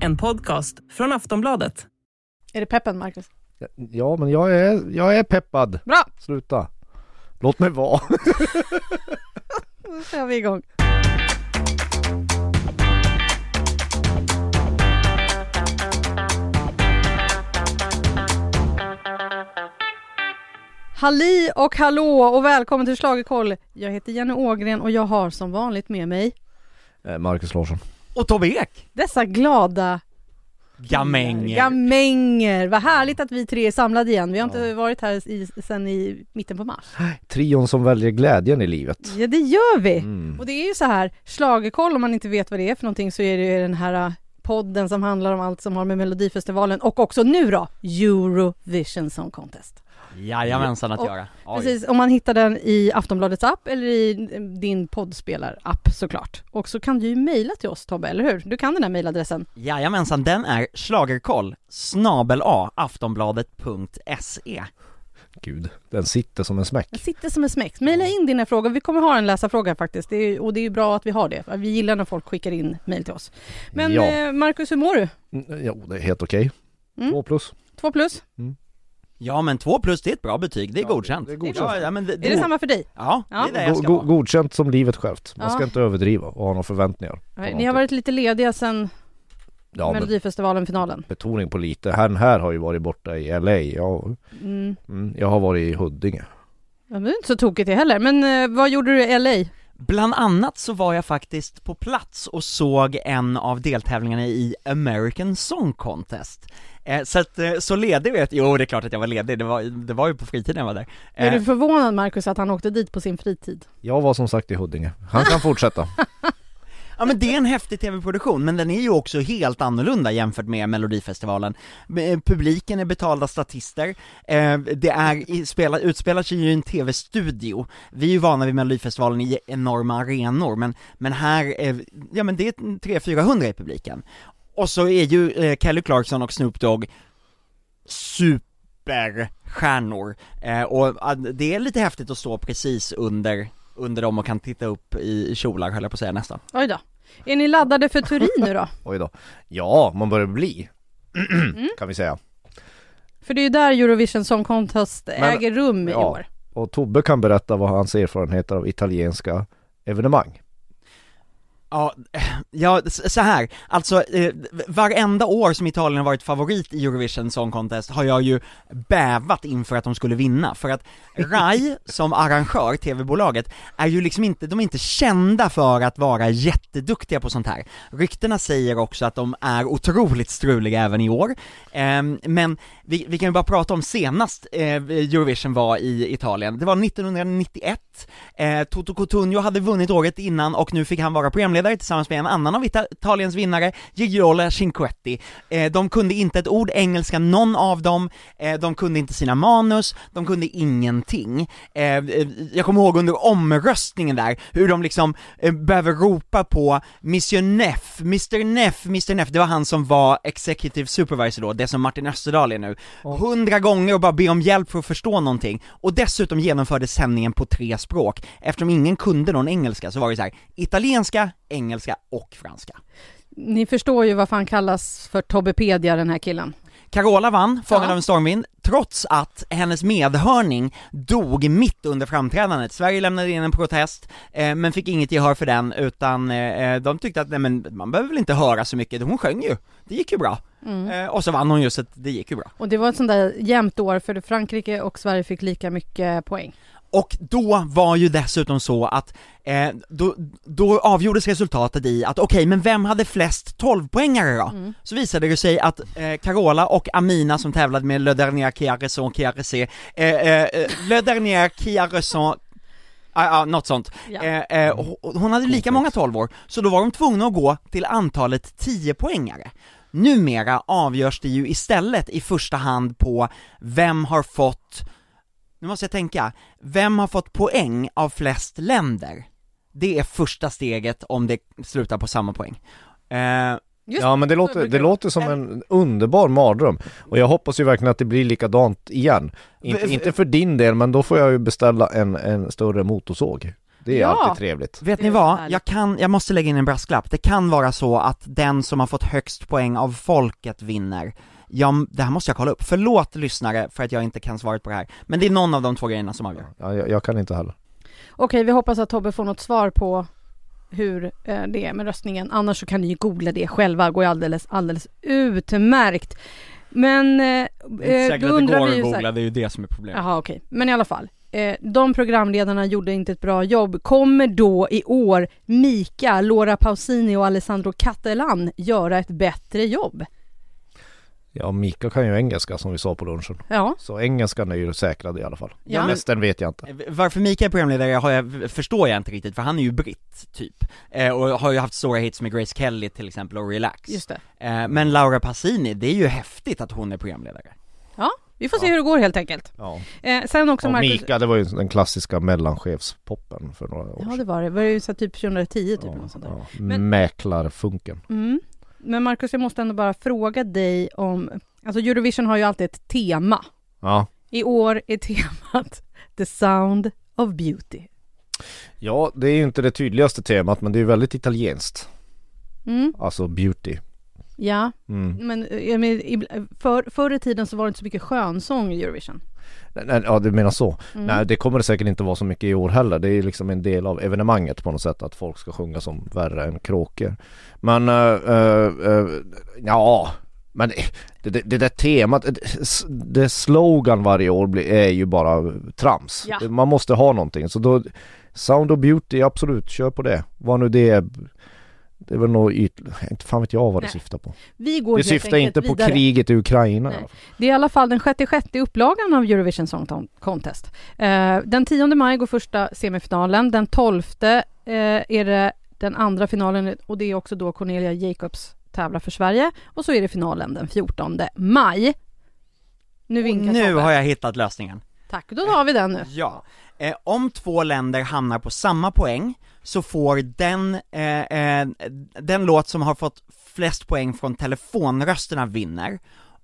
En podcast från Aftonbladet. Är det peppen Marcus? Ja, men jag är, jag är peppad. Bra! Sluta. Låt mig vara. Då kör vi igång. Halli och hallå och välkommen till Schlagerkoll. Jag heter Jenny Ågren och jag har som vanligt med mig Eh, Marcus Larsson. Och Tobbe Ek! dessa glada Gamänger! gamänger. Vad härligt att vi tre är samlade igen. Vi har inte varit här i, sen i mitten på mars. Trion som väljer glädjen i livet. Ja det gör vi! Mm. Och det är ju så här, schlagerkoll om man inte vet vad det är för någonting så är det ju den här äh, podden som handlar om allt som har med Melodifestivalen och också nu då Eurovision Song Contest. Jajamensan att Och- göra. Oj. Precis, om man hittar den i Aftonbladets app eller i din poddspelar-app såklart. Och så kan du ju mejla till oss Tobbe, eller hur? Du kan den här mejladressen. Jajamensan, den är schlagerkoll snabel a aftonbladet.se Gud, den sitter som en smäck. Den sitter som en smäck. Mejla in dina frågor, vi kommer ha en läsarfråga faktiskt. Det är, och det är ju bra att vi har det. Vi gillar när folk skickar in mejl till oss. Men Ja. eh, Marcus, hur mår du? Mm, Jo, det är helt okej. Mm. Två plus. Två plus? Ja men två plus det är ett bra betyg, det är Ja, godkänt. det är godkänt. Ja, ja, men det, Är det samma för dig? Ja, Ja. det är det jag ska vara. godkänt som livet självt. Man ska Ja. inte överdriva och ha några förväntningar. Ni har varit lite lediga sen Ja, Melodifestivalen-finalen. betoning på lite. Han här har ju varit borta i LA. Jag, Mm. mm, jag har varit i Huddinge. Ja, men det är inte så tokigt det heller. Men eh, vad gjorde du i LA? Bland annat så var jag faktiskt på plats och såg en av deltävlingarna i American Song Contest. Eh, så att, eh, så ledig vet jo det är klart att jag var ledig, det var, det var ju på fritiden jag var där. Är Eh, du förvånad Marcus att han åkte dit på sin fritid? Jag var som sagt i Huddinge. Han kan fortsätta. Ja men det är en häftig tv-produktion, men den är ju också helt annorlunda jämfört med Melodifestivalen. Eh, publiken är betalda statister, eh, det är, spelar, utspelar sig ju i en tv-studio. Vi är ju vana vid Melodifestivalen i enorma arenor, men, men här, är, ja men det är 300-400 i publiken. Och så är ju eh, Kelly Clarkson och Snoop Dogg superstjärnor, eh, och det är lite häftigt att stå precis under under dem och kan titta upp i kjolar höll jag på att säga nästan. Oj då. Är ni laddade för Turin nu då? Oj då. Ja, man börjar bli. Mm. kan vi säga. För det är ju där Eurovision Song Contest Men- äger rum i ja. år. Och Tobbe kan berätta vad hans erfarenheter av italienska evenemang. Ja, ja, så här. alltså eh, varenda år som Italien har varit favorit i Eurovision Song Contest har jag ju bävat inför att de skulle vinna, för att RAI som arrangör, tv-bolaget, är ju liksom inte, de är inte kända för att vara jätteduktiga på sånt här. Ryktena säger också att de är otroligt struliga även i år, Ehm, men vi, vi kan ju bara prata om senast eh, Eurovision var i Italien, det var 1991, eh, Toto Cotugno hade vunnit året innan och nu fick han vara programledare tillsammans med en annan av Ita- Italiens vinnare, Gigiola Cinquetti. Eh, de kunde inte ett ord engelska, någon av dem, eh, de kunde inte sina manus, de kunde ingenting. Eh, jag kommer ihåg under omröstningen där, hur de liksom eh, behöver ropa på Monsieur Neff, Mr Neff, Mr Neff, det var han som var executive supervisor då, det som Martin Österdahl är nu, hundra gånger och bara be om hjälp för att förstå någonting, och dessutom genomfördes sändningen på tre språk, eftersom ingen kunde någon engelska så var det så här: italienska, engelska och franska. Ni förstår ju varför han kallas för Tobbepedia den här killen. Carola vann, Fångad av en stormvind, trots att hennes medhörning dog mitt under framträdandet. Sverige lämnade in en protest, eh, men fick inget gehör för den, utan eh, de tyckte att nej men man behöver väl inte höra så mycket, hon sjöng ju, det gick ju bra. Eh, och så vann hon ju så att det gick ju bra. Och det var ett sånt där jämnt år för Frankrike och Sverige fick lika mycket poäng. Och då var ju dessutom så att, eh, då, då avgjordes resultatet i att okej, men vem hade flest 12-poängare då? Så visade det sig att eh, Carola och Amina som tävlade med Le Dernier a raison, eh, eh, eh, Le Dernier raison Ja, ja, något sånt. Ja. Eh, eh, hon hade lika många 12 år, så då var de tvungna att gå till antalet 10-poängare. Numera avgörs det ju istället i första hand på vem har fått, nu måste jag tänka, vem har fått poäng av flest länder? Det är första steget om det slutar på samma poäng. Eh, Just Ja men det låter, det låter som en underbar mardröm Och jag hoppas ju verkligen att det blir likadant igen Inte, v- inte för din del men då får jag ju beställa en, en större motorsåg Det är Ja. alltid trevligt. Vet ni vad? Jag kan, jag måste lägga in en brasklapp. Det kan vara så att den som har fått högst poäng av folket vinner. Ja, det här måste jag kolla upp. Förlåt lyssnare för att jag inte kan svaret på det här. Men det är någon av de två grejerna som avgör. Ja, jag, jag kan inte heller. Okej, vi hoppas att Tobbe får något svar på hur eh, det är med röstningen. Annars så kan ni ju googla det själva, det går ju alldeles, alldeles utmärkt. Men eh, eh, då undrar vi ju så här, det är ju det som är problemet. Jaha okej, men i alla fall. Eh, de programledarna gjorde inte ett bra jobb. Kommer då i år Mika, Laura Pausini och Alessandro Cattelan göra ett bättre jobb? Ja, Mika kan ju engelska som vi sa på lunchen. Ja, Så engelskan är ju säkrad i alla fall. Ja. Resten vet jag inte. Eh, Varför Mika är programledare har jag, förstår jag inte riktigt, för han är ju britt, typ. Eh, och har ju haft stora hits med Grace Kelly till exempel och Relax. just det. Eh, men Laura Passini, det är ju häftigt att hon är programledare. Ja, vi får se Ja. hur det går helt enkelt. Ja. Eh, sen också Och Marcus... Mika, det var ju den klassiska mellanchefspoppen för några år Ja sedan. det var det, det var ju så typ 2010 typ Ja, eller sånt där. ja. Men- Mäklarfunken. Mm. Men Marcus, jag måste ändå bara fråga dig om, alltså Eurovision har ju alltid ett tema. Ja. I år är temat The Sound of Beauty. ja, det är ju inte det tydligaste temat men det är väldigt italienskt. Mm. Alltså beauty. Ja, Mm. men, eh, men för, förr i tiden så var det inte så mycket skönsång i Eurovision. Nej, Ja, du menar så. Mm. Nej, det kommer det säkert inte vara så mycket i år heller. Det är liksom en del av evenemanget på något sätt att folk ska sjunga som värre än kråkor. Men, uh, uh, ja, men det, det, det där temat, det, det slogan varje år blir, är ju bara trams. Ja. Man måste ha någonting. Så då, Sound of Beauty, absolut, kör på det. Vad nu det är. Det är väl något yt... Inte fan vet jag vad det Nej. syftar på. Vi går Det syftar inte på vidare. kriget i Ukraina. Nej. Det är i alla fall den 66 upplagan av Eurovision Song Contest. Eh, den 10 maj går första semifinalen. Den 12 eh, är det den andra finalen och det är också då Cornelia Jacobs tävlar för Sverige. Och så är det finalen den 14 maj. Nu Och vinkar nu har jag hittat lösningen. Tack, då har vi den nu. Ja. Eh, om två länder hamnar på samma poäng så får den, eh, eh, den låt som har fått flest poäng från telefonrösterna vinner.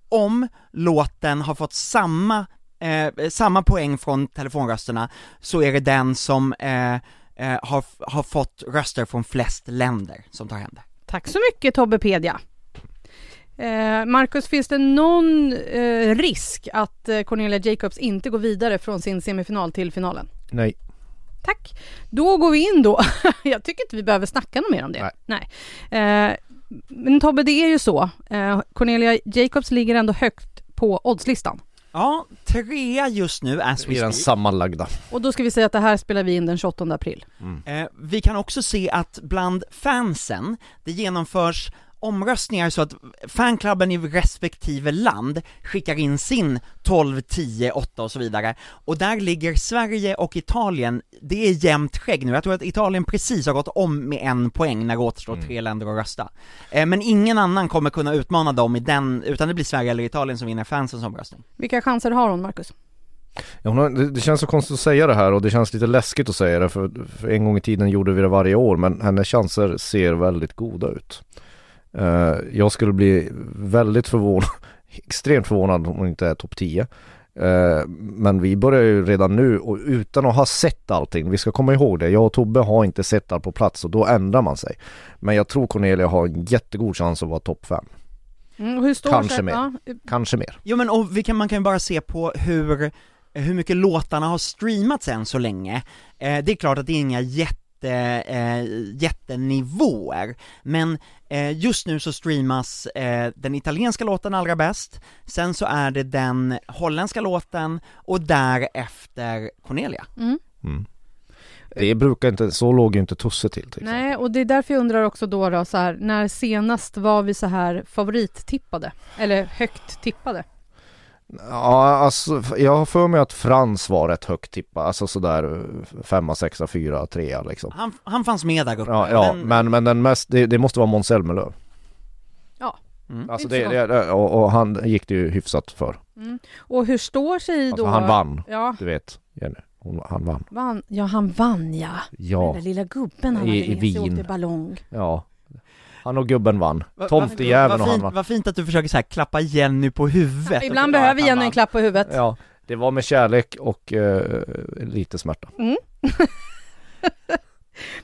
Om låten har fått samma, eh, samma poäng från telefonrösterna så är det den som eh, eh, har, har fått röster från flest länder som tar hem det. Tack så mycket Tobbepedia. Eh, Marcus, finns det någon eh, risk att eh, Cornelia Jacobs inte går vidare från sin semifinal till finalen? Nej. Tack. Då går vi in då. Jag tycker inte vi behöver snacka något mer om det. Nej. Eh, men Tobbe, det är ju så. Eh, Cornelia Jacobs ligger ändå högt på oddslistan. Ja, trea just nu as we den sammanlagda. Och då ska vi säga att det här spelar vi in den 28 april. Eh, vi kan också se att bland fansen, det genomförs omröstningar så att fanklubben i respektive land skickar in sin 12, 10, 8 och så vidare. Och där ligger Sverige och Italien, det är jämnt skägg nu. Jag tror att Italien precis har gått om med en poäng när det återstår tre länder att rösta. Eh, men ingen annan kommer kunna utmana dem i den, utan det blir Sverige eller Italien som vinner fansens omröstning. Vilka chanser har hon, Marcus? Ja, hon har, det, det känns så konstigt att säga det här och det känns lite läskigt att säga det för, för en gång i tiden gjorde vi det varje år men hennes chanser ser väldigt goda ut. Eh, jag skulle bli väldigt förvånad, extremt förvånad om hon inte är topp 10. Eh, men vi börjar ju redan nu och utan att ha sett allting, vi ska komma ihåg det, jag och Tobbe har inte sett allt på plats och då ändrar man sig. Men jag tror Cornelia har en jättegod chans att vara topp 5, Mm, och hur står Kanske sig, mer. Ja, kanske mer. Jo men och vi kan, man kan ju bara se på hur, hur mycket låtarna har streamats än så länge. Eh, det är klart att det är inga jätte, eh, jättenivåer, men just nu så streamas eh, den italienska låten allra bäst, sen så är det den holländska låten och därefter Cornelia. mm. Mm. Det brukar inte, så låg ju inte Tusse till till. Nej, och det är därför jag undrar också då, då så här, när senast var vi så här favorittippade? Eller högt tippade? Ja, alltså jag har för mig att Frans var rätt högt tippad, alltså sådär eh, femma, sexa, fyra, trea liksom. Han, han fanns med där uppe, Ja, ja men, men den mest, det, det måste vara Måns Zelmerlöw. Ja. Mm. Alltså det, det, och, och han gick det ju hyfsat för. Mm. Och hur står sig Alltså då? han vann, Ja, du vet Jenny. Hon, han vann. vann. ja, han vann ja. Ja, Den där lilla gubben han I- hade i Wien. ballong. ja. Han och gubben vann. Va- Tomtejäveln vad och han fint, vann. vad fint att du försöker så här klappa Jenny på huvudet. Ibland behöver Jenny en klapp på huvudet. Ja, det var med kärlek och eh, lite smärta.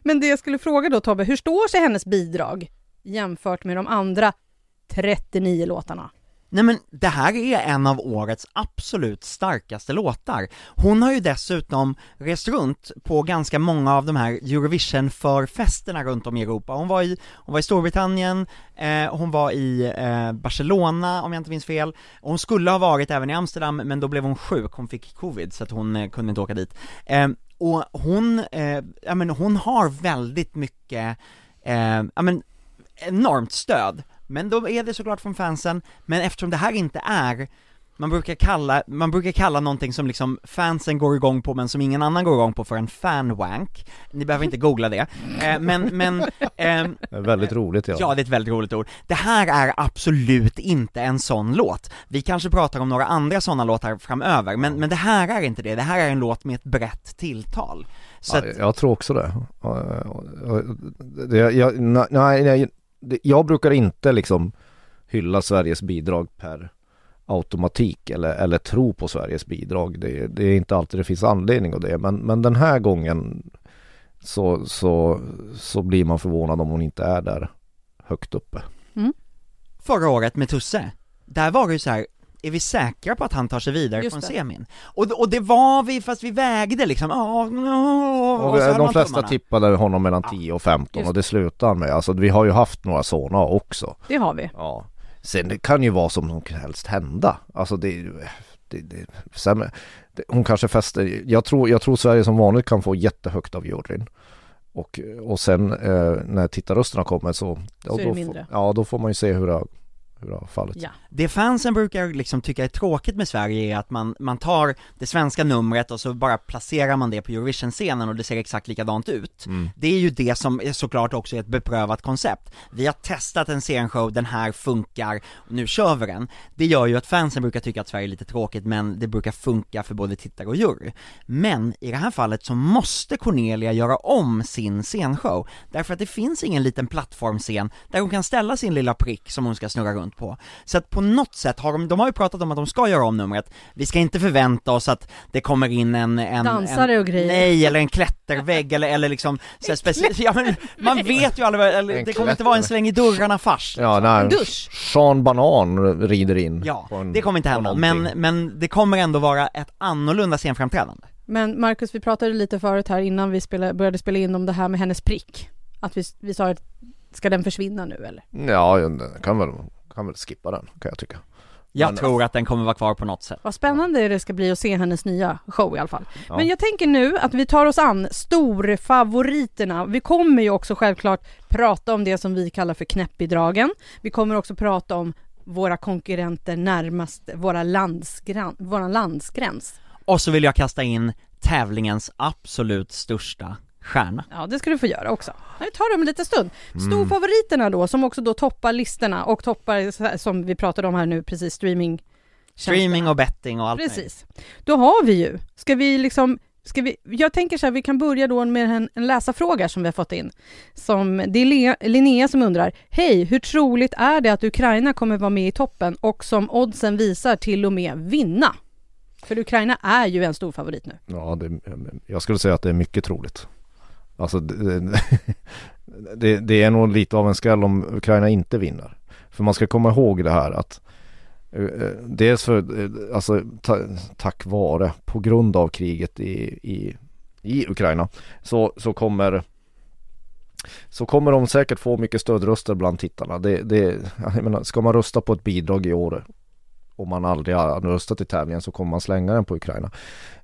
Men det jag skulle fråga då Tobbe, hur står sig hennes bidrag jämfört med de andra 39 låtarna? Nej men det här är en av årets absolut starkaste låtar. Hon har ju dessutom rest runt på ganska många av de här Eurovision-förfesterna runt om i Europa. Hon var i, hon var i Storbritannien, eh, hon var i eh, Barcelona om jag inte minns fel, hon skulle ha varit även i Amsterdam men då blev hon sjuk, hon fick covid så att hon eh, kunde inte åka dit. Eh, och hon, eh, ja men hon har väldigt mycket, eh, ja men enormt stöd men då är det såklart från fansen, men eftersom det här inte är man brukar kalla, man brukar kalla någonting som liksom fansen går igång på men som ingen annan går igång på för en fanwank Ni behöver inte googla det, eh, men, men är väldigt roligt ja. Ja, det är ett väldigt roligt ord. Det här är absolut inte en sån låt. Vi kanske pratar om några andra sådana låtar framöver, men, men det här är inte det. Det här är en låt med ett brett tilltal. Så ja, att, jag tror också det. det jag, nej, nej, jag brukar inte liksom hylla Sveriges bidrag per automatik eller, eller tro på Sveriges bidrag. Det, det, är inte alltid det finns anledning av det. Men, men den här gången så, så, så blir man förvånad om hon inte är där högt uppe. Mm. Förra året med Tusse, där var det ju så här, är vi säkra på att han tar sig vidare Just från det. semin? Och, och det var vi, fast vi vägde liksom, åh, åh, Och och höll de flesta tummarna. tippade honom mellan Ja, 10 och 15 just och det slutar han med. Alltså vi har ju haft några sådana också. Det har vi. Ja. Sen det kan ju vara som som helst hända. Alltså det, det, det sen, det, hon kanske fäster, jag tror, jag tror Sverige som vanligt kan få jättehögt av juryn. Och, och sen eh, när tittarrösterna kommer så, Så då, mindre. får, ja, då får man ju se hur det, har- hur det har fallit. Ja. Det fansen brukar liksom tycka är tråkigt med Sverige är att man, man tar det svenska numret och så bara placerar man det på Eurovision-scenen och det ser exakt likadant ut. Mm. Det är ju det som är såklart också är ett beprövat koncept. Vi har testat en scenshow, den här funkar, och nu kör vi den. Det gör ju att fansen brukar tycka att Sverige är lite tråkigt, men det brukar funka för både tittare och jury. Men i det här fallet så måste Cornelia göra om sin scenshow, därför att det finns ingen liten plattformscen där hon kan ställa sin lilla prick som hon ska snurra runt på. Så att på något sätt har de, de har ju pratat om att de ska göra om numret, vi ska inte förvänta oss att det kommer in en, en Dansare en, och grejer. Nej, eller en klättervägg eller, eller liksom så här speci- ja, men man vet ju aldrig, eller, det kommer inte vara en släng i dörrarna-fars Ja, nej, dusch. Sean Banan rider in. Ja, en- det kommer inte hända, någonting. men, men det kommer ändå vara ett annorlunda scenframträdande. Men Marcus, vi pratade lite förut här innan vi spela, började spela in om det här med hennes prick. Att vi, vi sa att ska den försvinna nu eller? Ja, jag kan väl, kan väl skippa den kan jag tycka. Jag Men- tror att den kommer vara kvar på något sätt. Vad spännande det ska bli att se hennes nya show i alla fall. Ja. Men jag tänker nu att vi tar oss an storfavoriterna. Vi kommer ju också självklart prata om det som vi kallar för knäppbidragen. Vi kommer också prata om våra konkurrenter närmast våra landsgräns, våran landsgräns. Och så vill jag kasta in tävlingens absolut största stjärna. Ja, det ska du få göra också. Vi tar det om en liten stund. Storfavoriterna då, som också då toppar listorna och toppar, som vi pratade om här nu, precis streaming. Streaming och betting och allt. Precis. Då har vi ju, ska vi liksom, ska vi, jag tänker så här, vi kan börja då med en, en läsarfråga som vi har fått in. Som, det är Linnea som undrar, hej, hur troligt är det att Ukraina kommer vara med i toppen och som oddsen visar till och med vinna? För Ukraina är ju en stor favorit nu. Ja, det, jag skulle säga att det är mycket troligt. Alltså det, det, det är nog lite av en skräll om Ukraina inte vinner. För man ska komma ihåg det här att eh, eh, dels för, eh, alltså ta, tack vare, på grund av kriget i, i, i Ukraina så, så kommer så kommer de säkert få mycket stödröster bland tittarna. Det, det, jag menar, ska man rösta på ett bidrag i år om man aldrig har röstat i tävlingen så kommer man slänga den på Ukraina.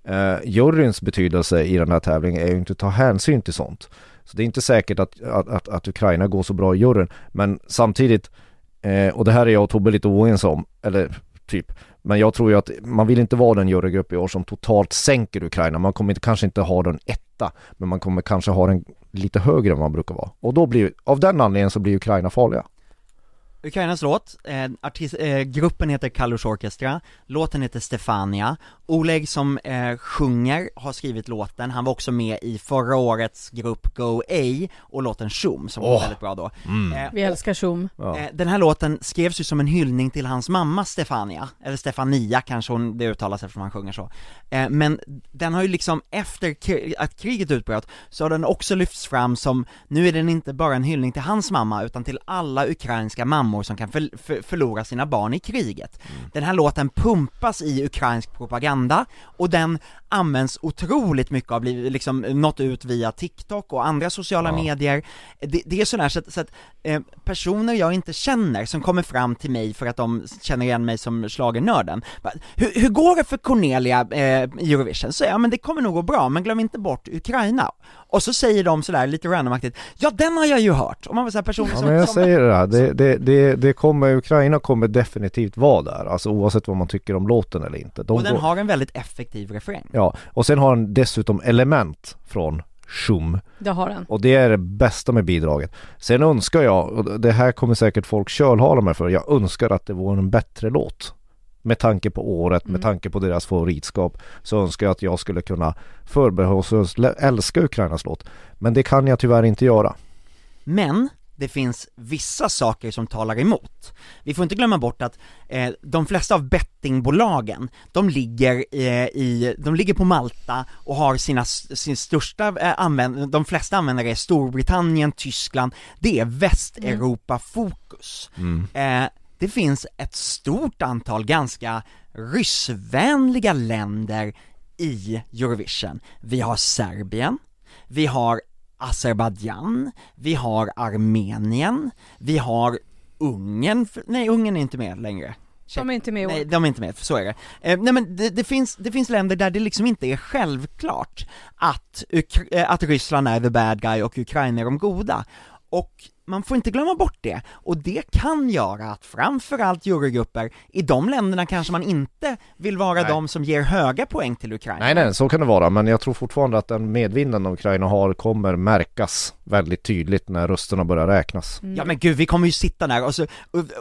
Eh, juryns betydelse i den här tävlingen är ju inte att ta hänsyn till sånt. Så det är inte säkert att, att, att, att Ukraina går så bra i juryn. Men samtidigt, eh, och det här är jag och Tobbe lite oense om, eller typ, men jag tror ju att man vill inte vara den jurygrupp i år som totalt sänker Ukraina. Man kommer inte, kanske inte ha den etta, men man kommer kanske ha den lite högre än man brukar vara. Och då blir, av den anledningen så blir Ukraina farliga. Ukrainas låt, eh, artist, eh, gruppen heter Kalush Orchestra, låten heter Stefania, Oleg som eh, sjunger har skrivit låten, han var också med i förra årets grupp Go A och låten Shum som var Åh. väldigt bra då. Mm. Eh, Vi älskar. Ja. Eh, Den här låten skrevs ju som en hyllning till hans mamma Stefania, eller Stefania kanske hon, det uttalas eftersom han sjunger så. Eh, Men den har ju liksom, efter kri- att kriget utbröt, så har den också lyfts fram som, nu är den inte bara en hyllning till hans mamma, utan till alla ukrainska mammor som kan för, för, förlora sina barn i kriget. Den här låten pumpas i ukrainsk propaganda, och den används otroligt mycket, blivit liksom nått ut via TikTok och andra sociala Ja. medier. Det, det är sådär så att, så att eh, personer jag inte känner som kommer fram till mig för att de känner igen mig som schlagernörden. Hur, hur går det för Cornelia eh, Eurovision? Så ja men det kommer nog gå bra, men glöm inte bort Ukraina. Och så säger de sådär lite randomaktigt, ja den har jag ju hört! Och man var såhär personer Ja som, men jag som säger det här, det, det, det, det kommer, Ukraina kommer definitivt vara där, alltså oavsett vad man tycker om låten eller inte. De och den går- har en väldigt effektiv refräng. Ja, och sen har den dessutom element från Shum Det har den. och det är det bästa med bidraget. Sen önskar jag, och det här kommer säkert folk kölhala mig för, jag önskar att det vore en bättre låt. Med tanke på året, med Mm. tanke på deras favoritskap så önskar jag att jag skulle kunna förbehållslöst älska Ukrainas låt. Men det kan jag tyvärr inte göra. Men det finns vissa saker som talar emot. Vi får inte glömma bort att eh, de flesta av bettingbolagen, de ligger, eh, i, de ligger på Malta och har sina, sin största eh, användare, de flesta användare är Storbritannien, Tyskland, det är Västeuropa-fokus. Mm. Eh, det finns ett stort antal ganska ryssvänliga länder i Eurovision. Vi har Serbien, vi har Azerbajdzjan, vi har Armenien, vi har Ungern, nej Ungern är inte med längre. De är inte med. Nej, de är inte med, så är det. Eh, nej men det, det, finns, det finns länder där det liksom inte är självklart att, Ukra- eh, att Ryssland är the bad guy och Ukraina är de goda. Och man får inte glömma bort det, och det kan göra att framförallt jurygrupper, i de länderna kanske man inte vill vara Nej. de som ger höga poäng till Ukraina. Nej nej, så kan det vara men jag tror fortfarande att den medvinden Ukraina har kommer märkas väldigt tydligt när rösterna börjar räknas. Mm. Ja men gud, vi kommer ju sitta där och så,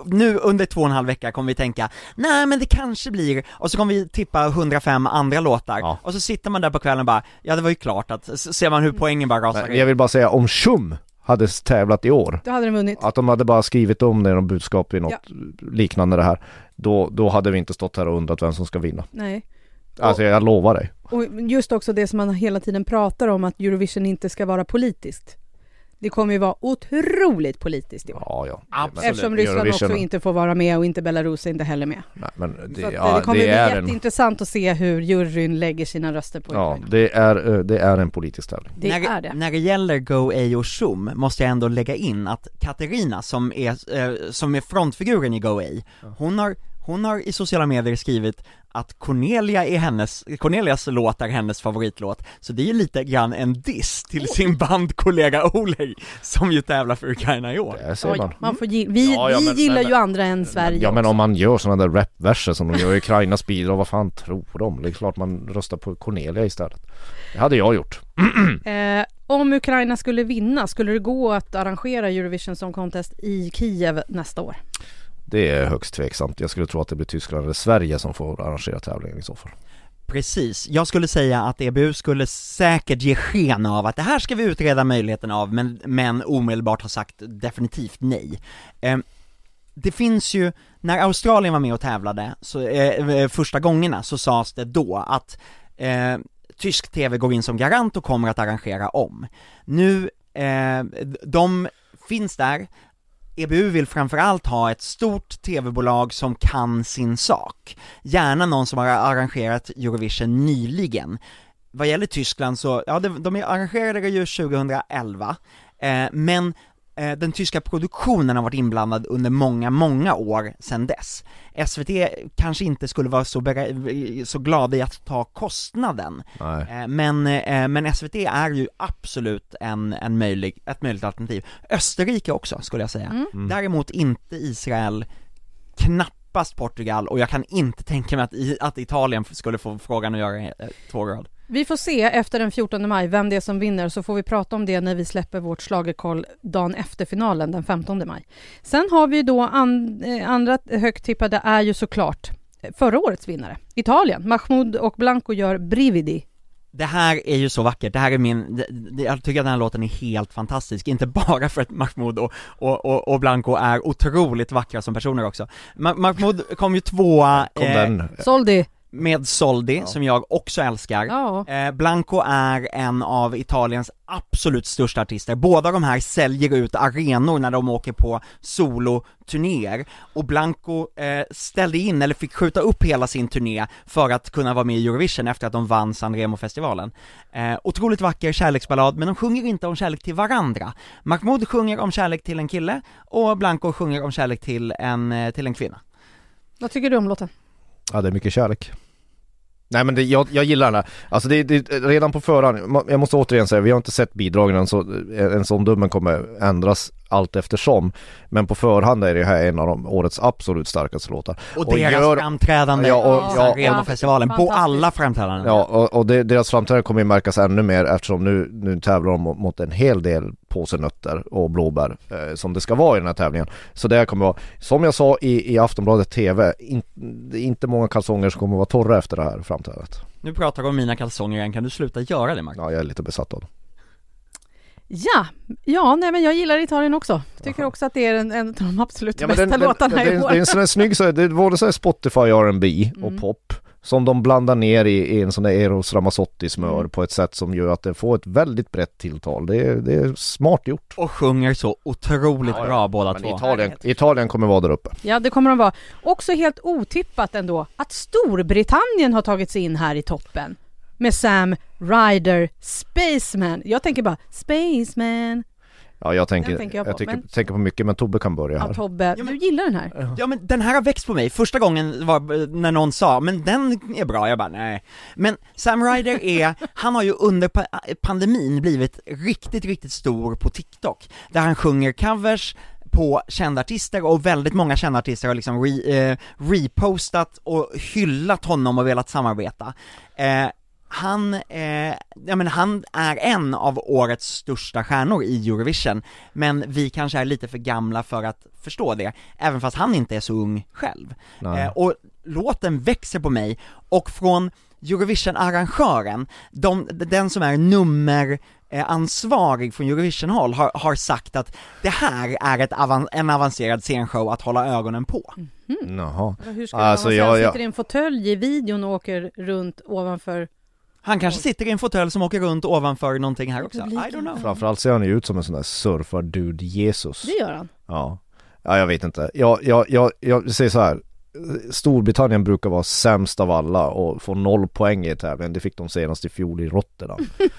nu under två och en halv vecka kommer vi tänka, nej men det kanske blir, och så kommer vi tippa 105 andra låtar, Ja. och så sitter man där på kvällen och bara, ja det var ju klart att, s- ser man hur poängen bara rasar jag vill bara säga om Shum hade tävlat i år Då hade den vunnit. Att de hade bara skrivit om det i något budskap i något Ja. liknande det här då, då hade vi inte stått här och undrat vem som ska vinna. Nej. Alltså jag lovar dig. Och just också det som man hela tiden pratar om, att Eurovision inte ska vara politiskt. Det kommer ju vara otroligt politiskt i år. Ja, ja. Absolut. Eftersom Ryssland Eurovision- också inte får vara med och inte Belarus är inte heller med. Nej, men det, Så att, eh, ja, det kommer det bli en, jätteintressant att se hur juryn lägger sina röster på ja, Ukraina. det är, eh, det är en politisk tävling. Det när, är det. När det gäller Go A och Shum måste jag ändå lägga in att Katerina som är, eh, som är frontfiguren i Go A, hon har, hon har i sociala medier skrivit att Cornelia är hennes, Cornelias låt är hennes favoritlåt, så det är ju lite grann en diss till sin bandkollega Oleg, som ju tävlar för Ukraina i år. Det säger man. Oj, man får gi- vi Ja, ja, vi men- gillar men- ju andra än Sverige Ja men också. om man gör sådana där rapverser som de gör i Ukrainas bidrag, vad fan tror de? Det är klart man röstar på Cornelia istället. Det hade jag gjort. Eh, om Ukraina skulle vinna, skulle det gå att arrangera Eurovision Song Contest i Kiev nästa år? Det är högst tveksamt. Jag skulle tro att det blir Tyskland eller Sverige som får arrangera tävlingen i så fall. Precis, jag skulle säga att EBU skulle säkert ge sken av att det här ska vi utreda möjligheten av, men, men omedelbart har sagt definitivt nej. Eh, det finns ju, när Australien var med och tävlade, så, eh, eh första gångerna, så sades det då att eh, tysk TV går in som garant och kommer att arrangera om. Nu, eh, de finns där, EBU vill framförallt ha ett stort TV-bolag som kan sin sak. Gärna någon som har arrangerat Eurovision nyligen. Vad gäller Tyskland så, ja de, de arrangerade ju 2011, eh, men den tyska produktionen har varit inblandad under många, många år sedan dess. SVT kanske inte skulle vara så, så glada i att ta kostnaden, Nej. Eh, Men, eh, men SVT är ju absolut en, en möjlig, ett möjligt alternativ. Österrike också, skulle jag säga. Mm. Mm. Däremot inte Israel, knappast Portugal, och jag kan inte tänka mig att, att Italien skulle få frågan att göra eh, två rad. Vi får se efter den 14 maj vem det är som vinner så får vi prata om det när vi släpper vårt schlagerkoll dagen efter finalen den 15 maj. Sen har vi då an, eh, andra högt tippade är ju såklart eh, förra årets vinnare, Italien. Mahmoud och Blanco gör Brividi. Det här är ju så vackert, det här är min, jag tycker att den här låten är helt fantastisk, inte bara för att Mahmoud och, och, och, och Blanco är otroligt vackra som personer också. Ma- Mahmoud kom ju tvåa Kom eh, den. Soldi. Med Soldi, Ja. som jag också älskar. Ja. Eh, Blanco är en av Italiens absolut största artister, båda de här säljer ut arenor när de åker på soloturnéer, och Blanco eh, ställde in, eller fick skjuta upp hela sin turné för att kunna vara med i Eurovision efter att de vann San Remo-festivalen. Eh, otroligt vacker kärleksballad, men de sjunger inte om kärlek till varandra. Mahmoud sjunger om kärlek till en kille, och Blanco sjunger om kärlek till en, eh, till en kvinna. Vad tycker du om låten? Ja det är mycket kärlek. Nej men det, jag, jag gillar den här. Alltså det, det, redan på förhand, jag måste återigen säga, vi har inte sett bidragen än så, eh, en sån dummen kommer ändras allt eftersom. Men på förhand är det här en av de årets absolut starkaste låtar. Och, Och deras gör- framträdande Ja, och- ja, San och- Remo-festivalen, på alla framträdanden. Ja och, och det, deras framträdande kommer ju märkas ännu mer eftersom nu, nu tävlar de mot- en hel del påsenötter och blåbär eh, som det ska vara i den här tävlingen. Så det här kommer vara, som jag sa i, i Aftonbladet TV, in, det är inte många kalsonger som kommer vara torra efter det här framträdandet. Nu pratar du om mina kalsonger igen, kan du sluta göra det Mark? Ja, jag är lite besatt av dem. Ja, ja nej men jag gillar Italien också. Tycker också att det är en, en av de absolut Ja, bästa den, den, låtarna det, i år. det är en sån här snygg, så här, det är både så här Spotify R&B och Mm. pop som de blandar ner i, i en sån där Eros Ramazzotti smör Mm. på ett sätt som gör att det får ett väldigt brett tilltal. Det är, det är smart gjort. Och sjunger så otroligt Ja, ja. bra båda Men två. Italien, Italien kommer vara där uppe. Ja, det kommer de vara. Också helt otippat ändå att Storbritannien har tagit sig in här i toppen med Sam Ryder, Spaceman. Jag tänker bara Spaceman Ja, jag tänker, tänker jag på, tycker, men- tänker på mycket men Tobbe kan börja här. Tobbe. Ja, men- Du gillar den här? Ja men den här har växt på mig, första gången var när någon sa 'men den är bra' jag bara nej Men Sam Ryder är, han har ju under pa- pandemin blivit riktigt, riktigt stor på TikTok Där han sjunger covers på kända artister och väldigt många kända artister har liksom re, eh, repostat och hyllat honom och velat samarbeta eh, han, eh, ja men han är en av årets största stjärnor i Eurovision, men vi kanske är lite för gamla för att förstå det, även fast han inte är så ung själv. Eh, och låten växer på mig, och från Eurovision-arrangören, de, den som är nummer eh, ansvarig från Eurovision-håll har, har sagt att det här är ett avan, en avancerad scenshow att hålla ögonen på. Jaha. Hur ska Alltså, man säga? jag- Han jag- sitter i en fåtölj i videon och åker runt ovanför Han kanske sitter i en fåtölj som åker runt ovanför någonting här också, I don't know. Framförallt ser han ju ut som en sån där surfar-dude Jesus. Det gör han. Ja. ja, jag vet inte. Jag, jag, jag, jag säger så här. Storbritannien brukar vara sämst av alla och få noll poäng i tävlingen. Det fick de senast i fjol i Rotterdam.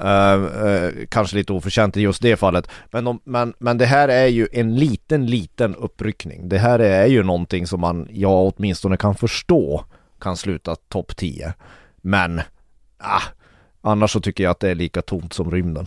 Eh, eh, kanske lite oförtjänt i just det fallet. Men, de, men, men det här är ju en liten, liten uppryckning. Det här är ju någonting som man, jag åtminstone kan förstå, kan sluta topp 10. Men, ah, annars så tycker jag att det är lika tomt som rymden.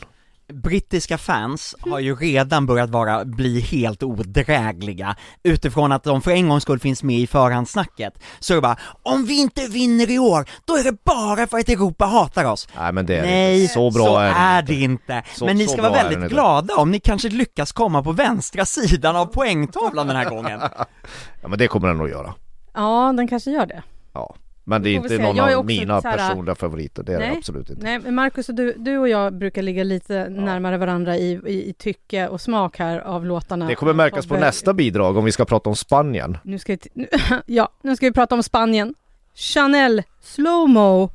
brittiska fans har ju redan börjat vara, bli helt odrägliga utifrån att de för en gångs skull finns med i förhandssnacket. Så det bara, om vi inte vinner i år, då är det bara för att Europa hatar oss. Nej men det är Nej, inte. Så bra så är det är inte. det inte. Så- Men ni ska vara väldigt inte. glada om ni kanske lyckas komma på vänstra sidan av poängtavlan den här gången. Ja men det kommer den nog göra. Ja, den kanske gör det. Ja. Men det är inte någon är av mina här- personliga favoriter, det är det Nej. absolut inte. Nej, men Marcus och du, du och jag brukar ligga lite närmare varandra i, i, i tycke och smak här av låtarna. Det kommer märkas på nästa bidrag om vi ska prata om Spanien. Nu ska vi, nu, ja, nu ska vi prata om Spanien. Chanel Slowmo.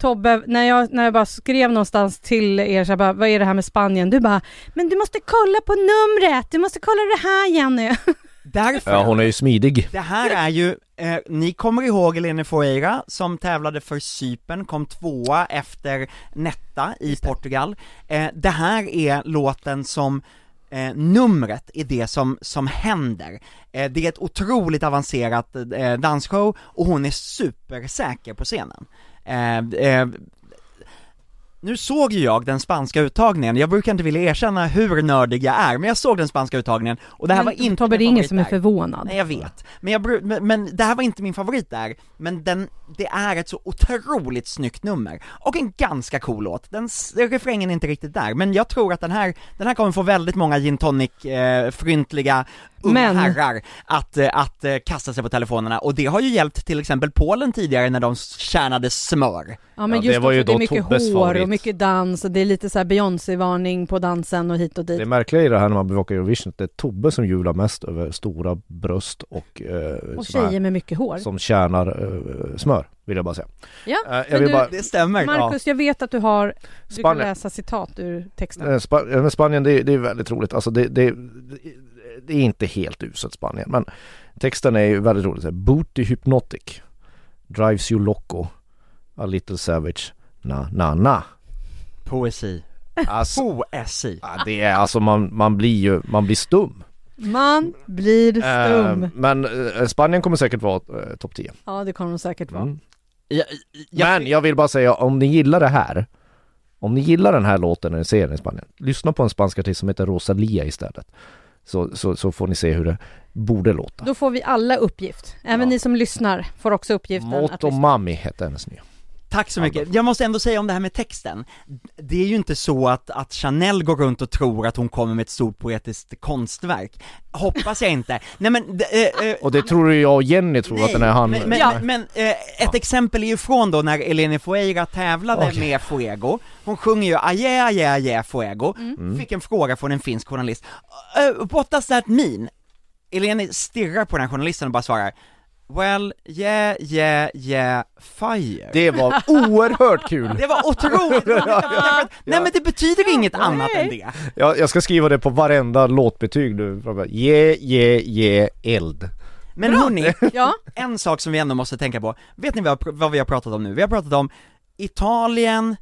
Tobbe, när jag, när jag bara skrev någonstans till er så jag bara, vad är det här med Spanien? Du bara, men du måste kolla på numret, du måste kolla det här Jenny. Därför Ja hon är ju smidig. Det här är ju, eh, ni kommer ihåg Elene Foeira som tävlade för Cypern, kom tvåa efter Netta i Portugal. Eh, det här är låten som Eh, numret är det som, som händer. Eh, det är ett otroligt avancerat eh, dansshow och hon är supersäker på scenen. Nu såg ju jag den spanska uttagningen, jag brukar inte vilja erkänna hur nördig jag är, men jag såg den spanska uttagningen och det här Men var inte Tobbe, det är ingen som är förvånad. Nej jag vet, men, jag, men, men det här var inte min favorit där, men den, det är ett så otroligt snyggt nummer, och en ganska cool låt, den, refrängen är inte riktigt där, men jag tror att den här, den här kommer få väldigt många gin tonic, eh, fryntliga unga Men- herrar att, eh, att eh, kasta sig på telefonerna, och det har ju hjälpt till exempel Polen tidigare när de tjänade smör. Ja men Ja, det just var ju det då mycket Tobbes hår favorit. Mycket dans och det är lite så här Beyoncé-varning på dansen och hit och dit. Det märkliga i det här när man bevakar Eurovision, att det är Tobbe som jublar mest över stora bröst och, eh, Och såna här- tjejer med mycket hår. som tjänar eh, smör, vill jag bara säga. Ja, Eh, jag vill du- bara, Det stämmer. Marcus, jag vet att du har, du kan Spanien, läsa citat ur texten. eh, Spa, eh, men Spanien det, är- det är väldigt roligt, alltså det, det, det är inte helt uselt Spanien, men texten är ju väldigt rolig. Booty hypnotic, drives you loco, a little savage, na na na. Poesi. Alltså, Poesi. ja, det är alltså man, man blir ju, man blir stum. Man blir stum. Eh, men eh, Spanien kommer säkert vara eh, topp 10. Ja, det kommer de säkert vara. Mm. Jag, jag, Men jag vill bara säga, om ni gillar det här Om ni gillar den här låten när ni ser den i Spanien Lyssna på en spansk artist som heter Rosalia istället så, så, så får ni se hur det borde låta Då får vi alla uppgift. Även Ja. ni som lyssnar får också uppgiften att Moto lyssna. Mami hette hennes nya Tack så mycket. Jag måste ändå säga om det här med texten. Det är ju inte så att, att Chanel går runt och tror att hon kommer med ett stort poetiskt konstverk. Hoppas jag inte. Nej men, eh, Och det tror ju jag och Jenny tror att den är han men, men, Ja. men, eh, ett exempel är ju från då när Eleni Fueira tävlade Okej. med Fuego, hon sjunger ju Aje, aje, aje, Fuego, Mm. fick en fråga från en finsk journalist, uh, what does that mean? Eleni stirrar på den här journalisten och bara svarar Well, yeah, yeah, yeah, fire. Det var oerhört kul! Det var otroligt roligt, därför att, nej men det betyder inget annat än det. Jag, jag ska skriva det på varenda låtbetyg nu Yeah, yeah, yeah, eld Men hörni, Ja, en sak som vi ändå måste tänka på, vet ni vad, vad vi har pratat om nu? Vi har pratat om Italien,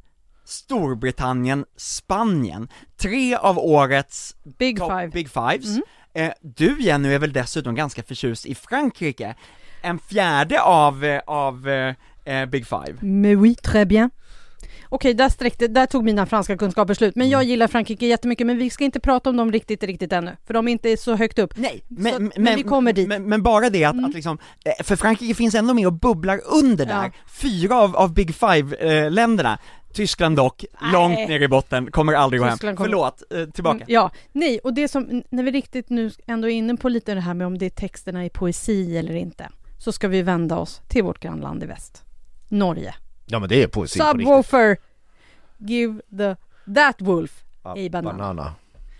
Storbritannien, Spanien, tre av årets Big top Five. Big Fives. Mm. Eh, du Jenny är väl dessutom ganska förtjust i Frankrike, en fjärde av, eh, av eh, eh, Big Five. Mais oui, très bien. Okej, där sträckte, där tog mina franska kunskaper slut. Men Mm. jag gillar Frankrike jättemycket, men vi ska inte prata om dem riktigt, riktigt ännu. För de är inte så högt upp. Nej, Så men, men vi kommer dit. Men, men bara det att, Mm. att liksom, eh, för Frankrike finns ändå med och bubblar under där, Ja. fyra av, av Big Five-länderna, Tyskland dock, Nej. långt ner i botten, kommer aldrig gå hem. Tyskland kommer- Förlåt, eh, tillbaka. Mm, Ja, nej, och det som, när vi riktigt nu ändå är inne på lite det här med om det är texterna i poesi eller inte, så ska vi vända oss till vårt grannland i väst, Norge. Ja men det är poesi Subwoofer, give the, that wolf, Ja, a banana. Banana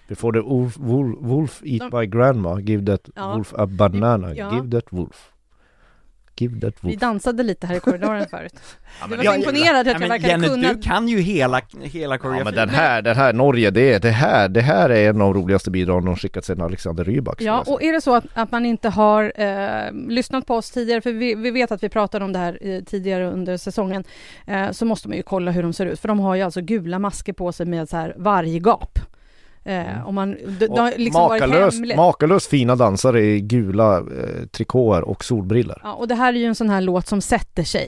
Before the wolf, wolf, wolf eat De- by grandma, give that Ja. wolf a banana, Ja. give that wolf Give that Vi dansade lite här i korridoren förut. Ja, Du var så imponerad att Ja, jag men verkade Jenny, kunna... du kan ju hela, hela Ja koreografin. men den här, den här Norge, det, det här, det här är en av de roligaste bidragen de skickat sedan Alexander Rybak Ja, och är det så att, att man inte har eh, lyssnat på oss tidigare, för vi, vi vet att vi pratade om det här eh, tidigare under säsongen, eh, så måste man ju kolla hur de ser ut, för de har ju alltså gula masker på sig med så här varggap. Eh, om man, har Och liksom makalöst, makalöst fina dansare i gula eh, trikåer och solbriller. Ja, och det här är ju en sån här låt som sätter sig.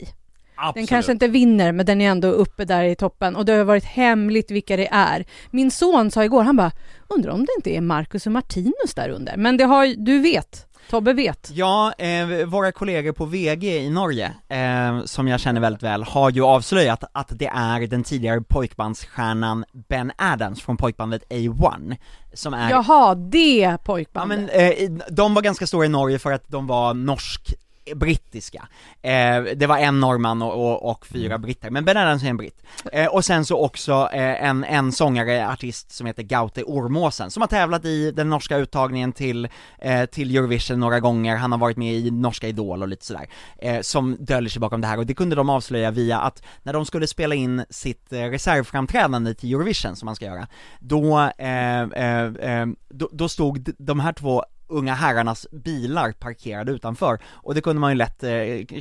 Den Absolut. kanske inte vinner, men den är ändå uppe där i toppen och det har varit hemligt vilka det är. Min son sa igår, han bara, undrar om det inte är Marcus och Martinus där under? Men det har ju- du vet, Tobbe vet. Ja, eh, våra kollegor på VG i Norge, eh, som jag känner väldigt väl, har ju avslöjat att det är den tidigare pojkbandsstjärnan Ben Adams från pojkbandet A1, som är Jaha, det Ja pojkbandet. men eh, de var ganska stora i Norge för att de var norsk brittiska. Eh, det var en norrman och, och, och fyra britter, men Ben Adams är en britt. Eh, och sen så också eh, en, en sångare, artist som heter Gaute Ormåsen, som har tävlat i den norska uttagningen till, eh, till Eurovision några gånger, han har varit med i Norska Idol och lite sådär, eh, som döljer sig bakom det här, och det kunde de avslöja via att när de skulle spela in sitt eh, reservframträdande till Eurovision, som man ska göra, då, då, då stod de här två unga herrarnas bilar parkerade utanför, och det kunde man ju lätt eh,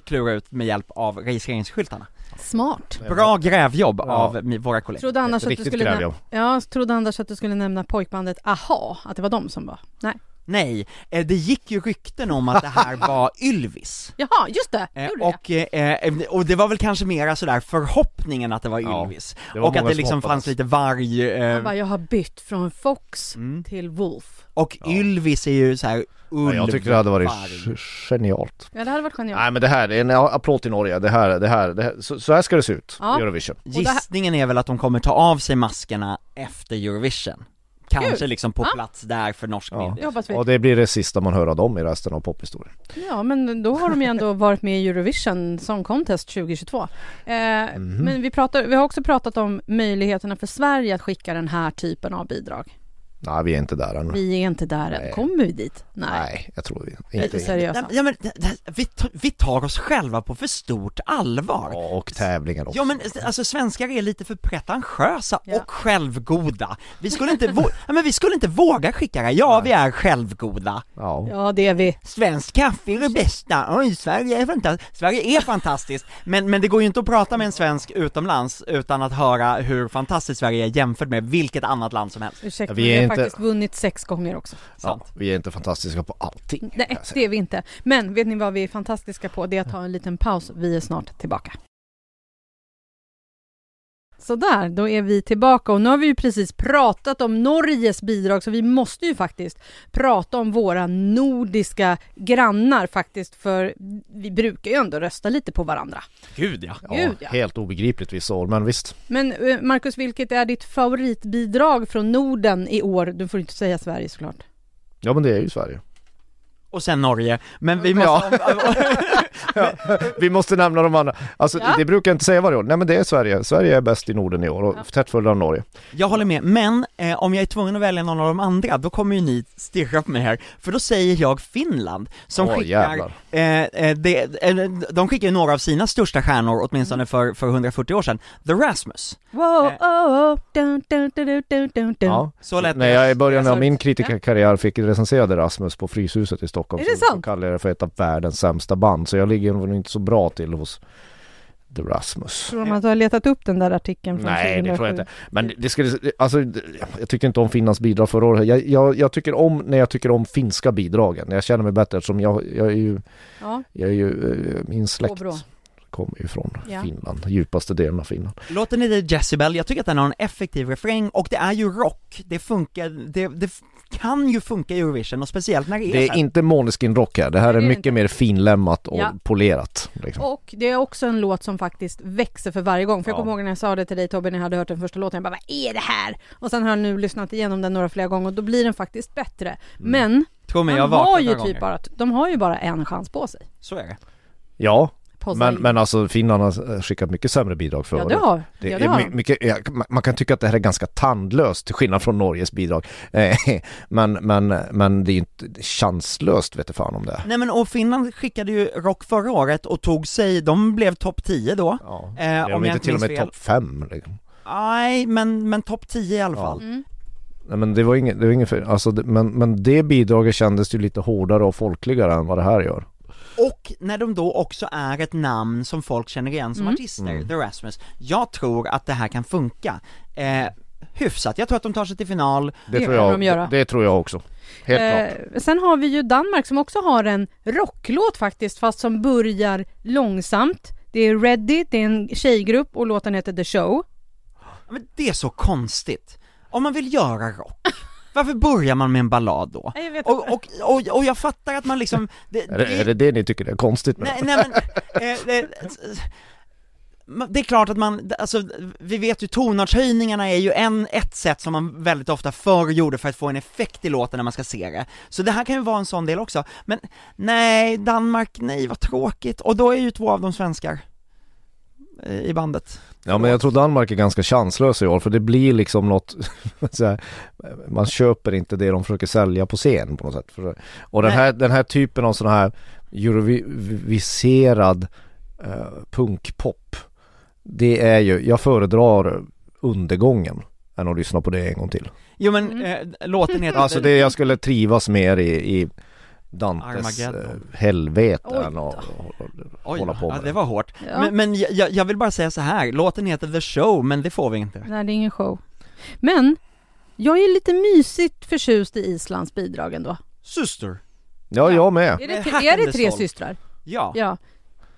klura ut med hjälp av registreringsskyltarna. Smart. Bra grävjobb Ja. av våra kollegor. Trodde annars, att du skulle grävjobb. nämna, ja, trodde annars att du skulle nämna pojkbandet Aha, att det var de som var. Nej. Nej, eh, det gick ju rykten om att det här var Ylvis. Jaha, just det! Eh, Gjorde och, eh, eh, och det var väl kanske mera sådär förhoppningen att det var Ja, Ylvis, det var och att det som liksom hoppades. fanns lite varg, det? eh, bara, jag har bytt från Fox mm. till Wolf. och Ja. Ylvis är ju såhär ulv, Ja, jag tycker det hade varit varg. genialt. Ja, det hade varit genialt. Nej men det här, det är en applåd till Norge. Det här, det här, det här så, så här ska det se ut Ja. i Eurovision. det här- Gissningen är väl att de kommer ta av sig maskerna efter Eurovision Kanske Kul. liksom på Ja. plats där för norsk Ja. media. Och det blir det sista man hör av dem i resten av pophistorien. Ja, men då har de ju ändå varit med i Eurovision Song Contest 2022. Eh, Mhm. Men vi, pratar, vi har också pratat om möjligheterna för Sverige att skicka den här typen av bidrag. Nej vi är inte där än. Vi är inte där än. Nej. Kommer vi dit? Nej. Nej, jag tror vi Lite inte. seriösa. Ja men, vi, vi tar oss själva på för stort allvar Ja, och tävlingen också. Ja men alltså svenskar är lite för pretentiösa Ja. och självgoda Vi skulle inte, vå- ja, men vi skulle inte våga skicka det, ja vi är självgoda Ja. Ja, det är vi. Svenskt kaffe är det bästa, oj Sverige är fantastiskt, Sverige är fantastiskt men, men det går ju inte att prata med en svensk utomlands utan att höra hur fantastiskt Sverige är jämfört med vilket annat land som helst Ursäkta, Vi vi, är faktiskt vunnit sex gånger också. Sant. ja, vi är inte fantastiska på allting. Nej, det är vi inte. Men vet ni vad vi är fantastiska på? Det är att ta en liten paus. Vi är snart tillbaka. Sådär, då är vi tillbaka och nu har vi ju precis pratat om Norges bidrag så vi måste ju faktiskt prata om våra nordiska grannar faktiskt för vi brukar ju ändå rösta lite på varandra. Gud ja Ja, Gud, ja. helt obegripligt vissa år, men visst. Men eh, Marcus, vilket är ditt favoritbidrag från Norden i år? Du får inte säga Sverige såklart. Ja men det är ju Sverige. Och sen Norge, men vi måste... Vi måste nämna de andra. Alltså Ja. det brukar jag inte säga varje år. Nej men det är Sverige. Sverige är bäst i Norden i år och Ja. tätt följd av Norge. Jag håller med, men eh, om jag är tvungen att välja någon av de andra, då kommer ju ni stirra på mig här, för då säger jag Finland, som Åh, skickar, eh, eh, det, eh, de skickar ju några av sina största stjärnor, åtminstone för, för 140 år sedan, The Rasmus. Wow, Eh. oh, oh, dun, dun, dun, dun, dun, dun, dun. Ja. Så lät När jag i början av Alltså, min kritikerkarriär fick recensera Rasmus på Fryshuset i Stockholm Är det så, så sant? kallade jag det för ett av världens sämsta band. Så jag ligger nog inte så bra till hos The Rasmus. Tror de att du har letat upp den där artikeln från Nej 2007? det tror jag inte. Men det skulle, alltså jag tycker inte om Finlands bidrag förra året. Jag, jag, jag tycker om när jag tycker om finska bidragen. Jag känner mig bättre eftersom jag, jag är ju, Ja, jag är ju, eh, min släkt kommer ju från Ja. Finland, djupaste delen av Finland. Låten heter Jezebel, jag tycker att den har en effektiv refräng, och det är ju rock, det funkar, det, det kan ju funka i Eurovision, och speciellt när det är, Det så är här. inte Måneskin rock här, det här är det är mycket inte. mer finlämmat och Ja. polerat. Liksom. och det är också en låt som faktiskt växer för varje gång. För jag Ja. kommer ihåg när jag sa det till dig Tobbe när jag hade hört den första låten. Jag bara, vad är det här? Och sen har jag nu lyssnat igenom den några flera gånger och då blir den faktiskt bättre. Mm. Men, Tro mig, jag de har ju typ gånger. bara, de har ju bara en chans på sig. Så är det. Ja, men, men alltså Finland har skickat mycket sämre bidrag förra ja, det har, Det ja, det är har mycket, ja, man- kan tycka att det här är ganska tandlöst till skillnad från Norges bidrag. Eh, men, men, men det är ju inte chanslöst vet du fan om det. Nej men och Finland skickade ju rock förra året och tog sig, de blev topp 10 då, Ja. eh, om de jag inte till och med topp fem? Liksom? Nej, men, men topp 10 i alla Ja. fall. Mm. Nej men det var inget, det var inget fel. Alltså, det, men, men det bidraget kändes ju lite hårdare och folkligare än vad det här gör. Och när de då också är ett namn som folk känner igen som Mm. artister, Mm. The Rasmus, jag tror att det här kan funka. Eh, hyfsat, jag tror att de tar sig till final, Det, Det tror jag, de det, det tror jag också. Helt klart. Eh, sen har vi ju Danmark som också har en rocklåt faktiskt, fast som börjar långsamt. Det är Ready, det är en tjejgrupp och låten heter The Show. Ja, men det är så konstigt. Om man vill göra rock, varför börjar man med en ballad då? Jag vet Och, och, och, och jag fattar att man liksom, det, Är det, är det det ni tycker är konstigt med Nej, det? nej men, eh, det, det är klart att man, alltså vi vet ju tonartshöjningarna är ju en, ett sätt som man väldigt ofta förr gjorde för att få en effekt i låten när man ska se det. Så det här kan ju vara en sån del också, men nej, Danmark, nej vad tråkigt, och då är ju två av dem svenskar i bandet. Ja men jag tror Danmark är ganska chanslösa i år för det blir liksom något så här, Man köper inte det de försöker sälja på scen på något sätt. Och den Nej. här, den här typen av sån här Euroviserad eh, punkpop Det är ju, jag föredrar undergången än att lyssna på det en gång till. Jo men, Mm. eh, låten heter Alltså det jag skulle trivas mer i, i Dantes eh, helveten Oj och, och, och Oj, hålla på ja, med det var hårt. Ja. Men, men jag, jag vill bara säga så här. låten heter The Show, men det får vi inte. Nej, det är ingen show. Men jag är lite mysigt förtjust i Islands bidrag ändå. syster. Ja, jag med. Är det, tre- är det tre systrar? Ja. Ja.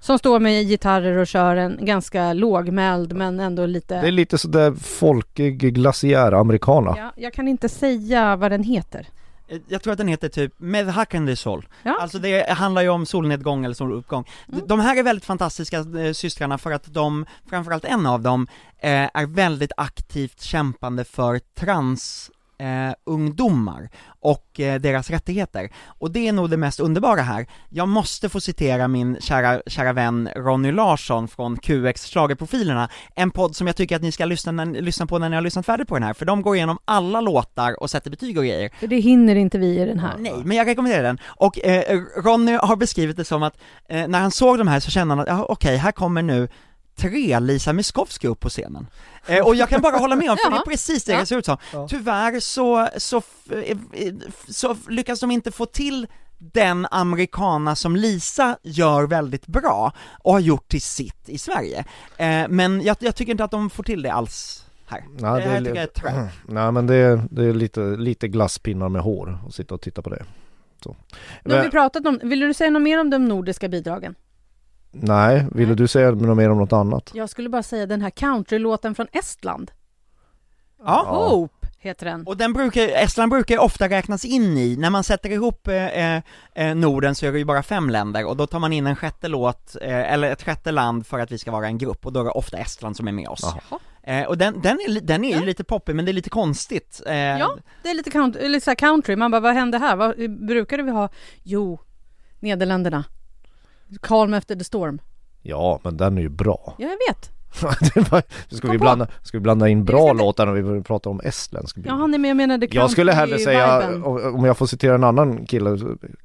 Som står med gitarrer och kör en ganska lågmäld men ändå lite... Det är lite sådär folkig glaciär americana. Ja, jag kan inte säga vad den heter. Eh, Jag tror att den heter typ Med Hack and the Soul. Ja. Alltså det handlar ju om solnedgång eller soluppgång. D- De här är väldigt fantastiska eh, systrarna för att de, framförallt en av dem, eh, är väldigt aktivt kämpande för trans eh, ungdomar och eh, deras rättigheter. Och det är nog det mest underbara här. Jag måste få citera min kära, kära vän Ronny Larsson från QX Schlagerprofilerna, en podd som jag tycker att ni ska lyssna, när, lyssna på när ni har lyssnat färdigt på den här, för de går igenom alla låtar och sätter betyg och grejer. För det hinner inte vi i den här. Nej, men jag rekommenderar den. Och eh, Ronny har beskrivit det som att eh, när han såg de här så kände han att, ja, okej, här kommer nu tre Lisa Miskovsky upp på scenen. Eh, och jag kan bara hålla med om, för det är precis det Ja. det ser ut som. Ja. Tyvärr så, så, eh, eh, så lyckas de inte få till den amerikana som Lisa gör väldigt bra och har gjort till sitt i Sverige. Eh, men jag, jag tycker inte att de får till det alls här. Nej, det det här är tycker jag är trap. Nej men det är, det är lite, lite glasspinnar med hår och sitta och titta på det. Så. Nu har vi pratat om, vill du säga något mer om de nordiska bidragen? Nej, ville du säga något mer om något annat? Jag skulle bara säga den här countrylåten från Estland. Ja. Hope heter den. Och den brukar, Estland brukar ju ofta räknas in i, när man sätter ihop eh, eh, Norden så är det ju bara fem länder och då tar man in en sjätte låt, eh, eller ett sjätte land för att vi ska vara en grupp och då är det ofta Estland som är med oss. Jaha. Eh, och den, den är, den är ju Ja. lite poppig men det är lite konstigt. Eh, Ja, det är lite, count, lite så här country. Man bara, vad hände här? Vad brukade vi ha? Jo, Nederländerna. Calm after the storm. Ja, men den är ju bra. Ja, jag vet. Var- ska, vi blanda, ska vi blanda in bra låtar när vi börjar prata om estländsk bild? Ja, nej, men jag menade Jag skulle hellre säga, om om jag får citera en annan kille,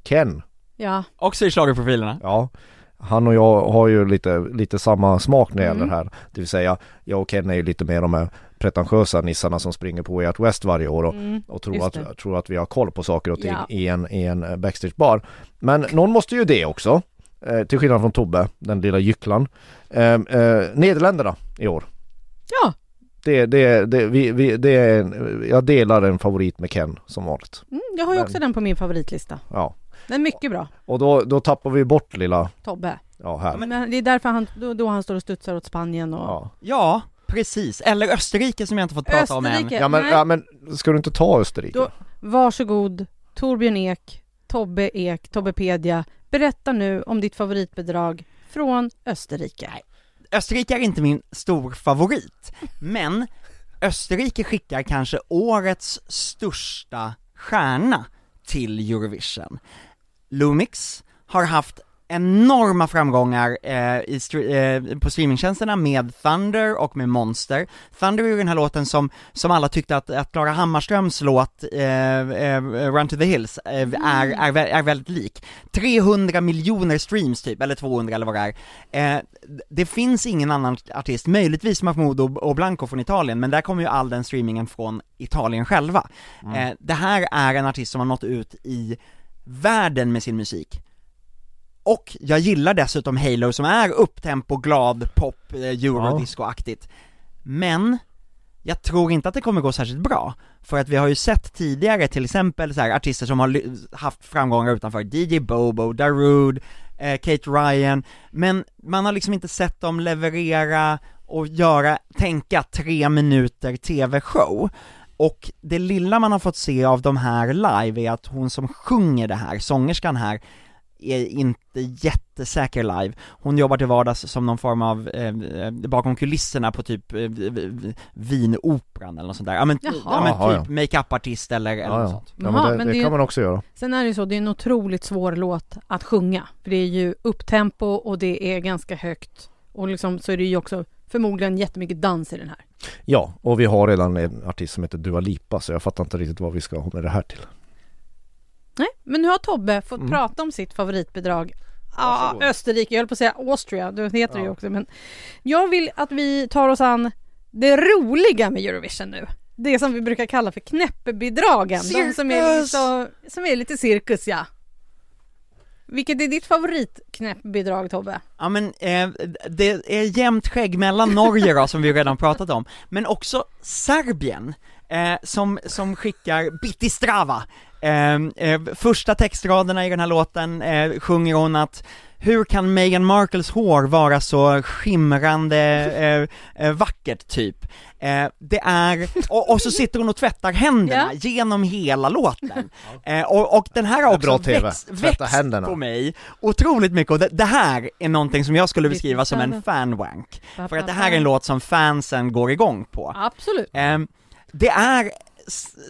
Ken. Ja, Också i schlagerprofilerna. Ja, han och jag har ju lite, lite samma smak när det Mm. gäller det här. Det vill säga, jag och Ken är ju lite mer de här pretentiösa nissarna som springer på Way West varje år och, mm, och tror, att, tror att vi har koll på saker och ting Ja. i en, i en eh, backstagebar. Men någon måste ju det också. Eh, till skillnad från Tobbe, den lilla gycklan. Eh, eh, Nederländerna i år. Ja, Det, det, det, vi, vi, det är en, jag delar en favorit med Ken som vanligt. mm, jag har ju Men- också den på min favoritlista. Ja. Den är mycket bra, Och då, då tappar vi bort lilla, Tobbe. ja här. Men det är därför han, då, då han står och studsar åt Spanien och... Ja. Ja, precis. Eller Österrike som jag inte fått prata om än. Österrike. Ja men, Nej. ja men ska du inte ta Österrike? Då- Varsågod, Torbjörn Ek, Tobbe Ek, Tobbepedia. Berätta nu om ditt favoritbidrag från Österrike. Österrike är inte min stor favorit, men Österrike skickar kanske årets största stjärna till Eurovision. Lumix har haft enorma framgångar eh, i stre- eh, på streamingtjänsterna med Thunder och med Monster. Thunder är ju den här låten som, som alla tyckte att, att Klara Hammarströms låt eh, eh, Run to the Hills eh, är, är, vä- är väldigt lik. 300 miljoner streams typ, eller 200 eller vad det är. Eh, det finns ingen annan artist, möjligtvis Mahmoud och Blanco från Italien, men där kommer ju all den streamingen från Italien själva. Eh, det här är en artist som har nått ut i världen med sin musik. Och jag gillar dessutom Halo som är upptempo, glad, pop, eh, eurodisco-aktigt. Men, jag tror inte att det kommer gå särskilt bra. För att vi har ju sett tidigare till exempel så här, artister som har haft framgångar utanför, DJ Bobo, Darude, eh, Kate Ryan, men man har liksom inte sett dem leverera och göra, tänka tre minuter TV-show. Och det lilla man har fått se av de här live är att hon som sjunger det här, sångerskan här, är inte jättesäker live. Hon jobbar till vardags som någon form av, eh, eh, bakom kulisserna på typ eh, Vinoperan eller något sånt där. Ja men, Jaha. ja, men typ makeup-artist eller, eller Ja, något ja. sånt. ja men det, men det, det kan ju- man också göra. Sen är det ju så, det är en otroligt svår låt att sjunga. För det är ju upptempo och det är ganska högt. Och liksom så är det ju också förmodligen jättemycket dans i den här. Ja, och vi har redan en artist som heter Dua Lipa så jag fattar inte riktigt vad vi ska ha med det här till. Nej, men nu har Tobbe fått Mm. prata om sitt favoritbidrag. Ah. Österrike, jag höll på att säga Austria, det heter det ju Ja. också. Men jag vill att vi tar oss an det roliga med Eurovision nu. Det som vi brukar kalla för knäppebidragen. De som är, så, som är lite cirkus, ja. Vilket är ditt favoritknäppbidrag Tobbe? Ja men, eh, det är jämnt skägg mellan Norge då, som vi redan pratat om, men också Serbien, eh, som, som skickar Biti Strava, första textraderna i den här låten eh, sjunger hon att hur kan Meghan Markles hår vara så skimrande eh, eh, vackert typ? Eh, det är, och, och, så sitter hon och tvättar händerna Ja. genom hela låten. Eh, och, och den här har också växt, växt händerna. på mig otroligt mycket och det, det här är någonting som jag skulle beskriva som en fan. fanwank. För att det här är en låt som fansen går igång på. Absolut. Ehm, det är,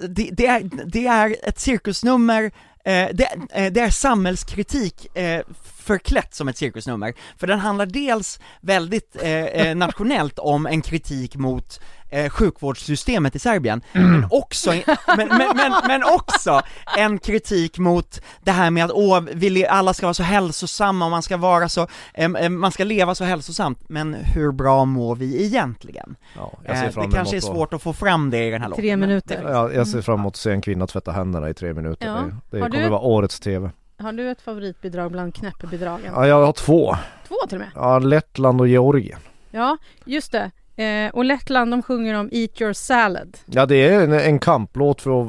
det, det är, det är ett cirkusnummer, eh, det, eh, det är samhällskritik eh, förklätt som ett cirkusnummer, för den handlar dels väldigt eh, eh, nationellt om en kritik mot eh, sjukvårdssystemet i Serbien, men, också, men, men, men, men också en kritik mot det här med att åh, vi alla ska vara så hälsosamma och man ska vara så, em, man ska leva så hälsosamt, men hur bra mår vi egentligen? Ja, Eh, det kanske är svårt att få fram det i den här låten. Tre minuter. Ja, jag ser fram emot att se en kvinna tvätta händerna i tre minuter. Ja. Det, det du kommer ett- vara årets TV. Har du ett favoritbidrag bland knäppbidragen? Ja, jag har två. Två till och med? Ja, Lettland och Georgien. Ja, just det. Eh, och Lettland, de sjunger om Eat your salad. Ja, det är en, en kamplåt för att,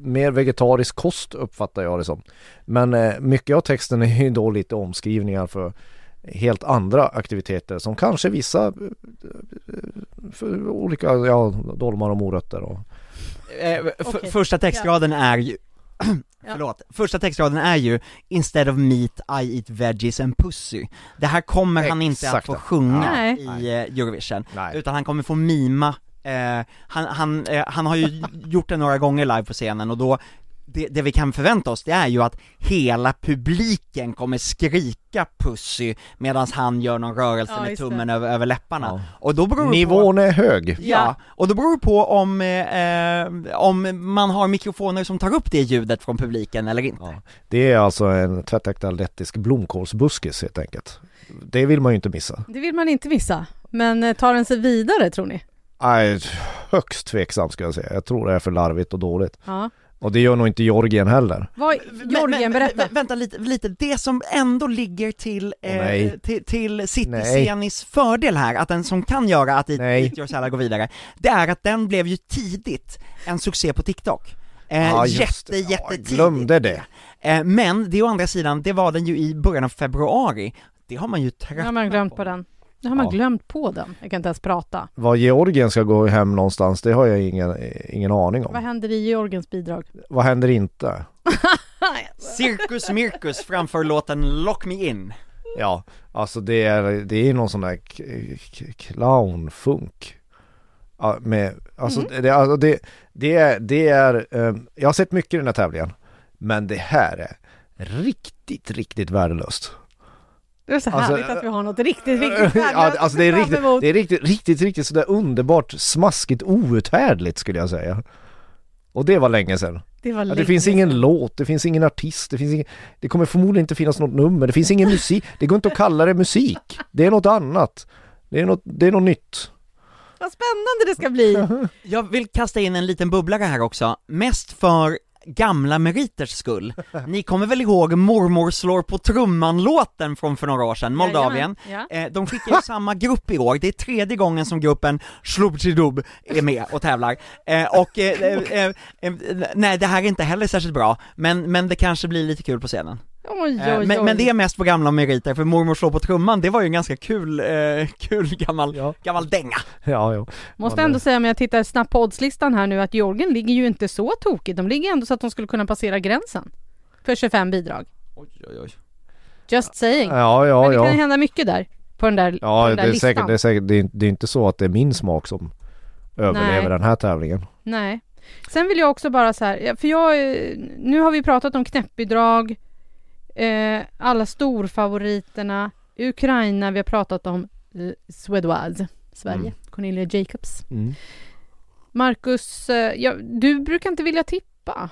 mer vegetarisk kost uppfattar jag det som. Men eh, mycket av texten är ju då lite omskrivningar för helt andra aktiviteter som kanske vissa eh, för olika, ja, dolmar och morötter och Eh, Okej. Första textraden är ju, förlåt, första textraden är ju 'Instead of meat I eat veggies and pussy' Det här kommer han inte att få sjunga Nej. i eh, Eurovision, Nej. utan han kommer få mima, eh, han, han, eh, han har ju gjort det några gånger live på scenen och då det, det vi kan förvänta oss det är ju att hela publiken kommer skrika pussy medan han gör någon rörelse Ja, med tummen över, över läpparna. Ja. Och då beror det på Nivån är hög. Ja, och då beror det på om, eh, om man har mikrofoner som tar upp det ljudet från publiken eller inte. Ja. Det är alltså en tvättäkta lettisk blomkålsbuskis helt enkelt. Det vill man ju inte missa. Det vill man inte missa. Men eh, tar den sig vidare tror ni? Nej, högst tveksam ska jag säga. Jag tror det är för larvigt och dåligt. Ja. Och det gör nog inte Georgien heller. Vad, Men- Georgien, men- berätta. vä- Vänta lite, lite, det som ändå ligger till, eh, nej. till, till City Nej. Scenis fördel här, att den som kan göra att Your Salad går vidare, det är att den blev ju tidigt en succé på TikTok. Eh, Ja, just jätte, det. Ja, jag glömde det. Eh, men det å andra sidan, det var den ju i början av februari, det har man ju tröttnat har man glömt på den. Nu har man Ja. glömt på den. Jag kan inte ens prata. Var Georgien ska gå hem någonstans, det har jag ingen, ingen aning Vad om. händer i Georgiens bidrag? Vad händer inte? Cirkus Mirkus framför låten Lock Me In. Ja, alltså det är, det är någon sån där clownfunk. Ja, med, alltså, det, alltså det, det är, det är eh, jag har sett mycket i den här tävlingen. Men det här är riktigt, riktigt värdelöst. Det är så Alltså, härligt att vi har något riktigt viktigt ja, alltså det är riktigt, det är riktigt, riktigt, riktigt sådär underbart smaskigt outhärdligt skulle jag säga. Och det var länge sedan. Det, var Ja, det länge finns ingen låt, det finns ingen artist, det finns ingen, det kommer förmodligen inte finnas något nummer, det finns ingen musik, det går inte att kalla det musik. Det är något annat. Det är något, det är något nytt. Vad spännande det ska bli! Jag vill kasta in en liten bubblare här också, mest för gamla meriters skull. Ni kommer väl ihåg Mormor slår på trumman-låten från för några år sedan, Moldavien? Ja. Eh, de skickar ju samma grupp i år, det är tredje gången som gruppen Slubtidub är med och tävlar. Eh, och, eh, eh, eh, nej det här är inte heller särskilt bra, men, men det kanske blir lite kul på scenen. Oj, Eh, oj, men, oj. men det är mest på gamla meriter, för Mormor slår på trumman, det var ju en ganska kul, eh, kul gammal, Ja. gammal dänga. Ja, jo. Måste Men, ändå säga om jag tittar snabbt på oddslistan här nu att Georgien ligger ju inte så tokigt. De ligger ändå så att de skulle kunna passera gränsen. För 25 bidrag. Oj, oj, oj. Just saying. Ja, ja, Men det kan ja. hända mycket där. På den där, på Ja, den det där är listan. säkert, det är säkert, det är, det är inte så att det är min smak som överlever Nej. den här tävlingen. Nej. Sen vill jag också bara så här, för jag, eh, nu har vi pratat om knäppbidrag, eh, alla storfavoriterna, Ukraina, vi har pratat om Suédoise, Sverige, Mm. Cornelia Jacobs. Mm. Marcus, eh, ja, du brukar inte vilja tippa.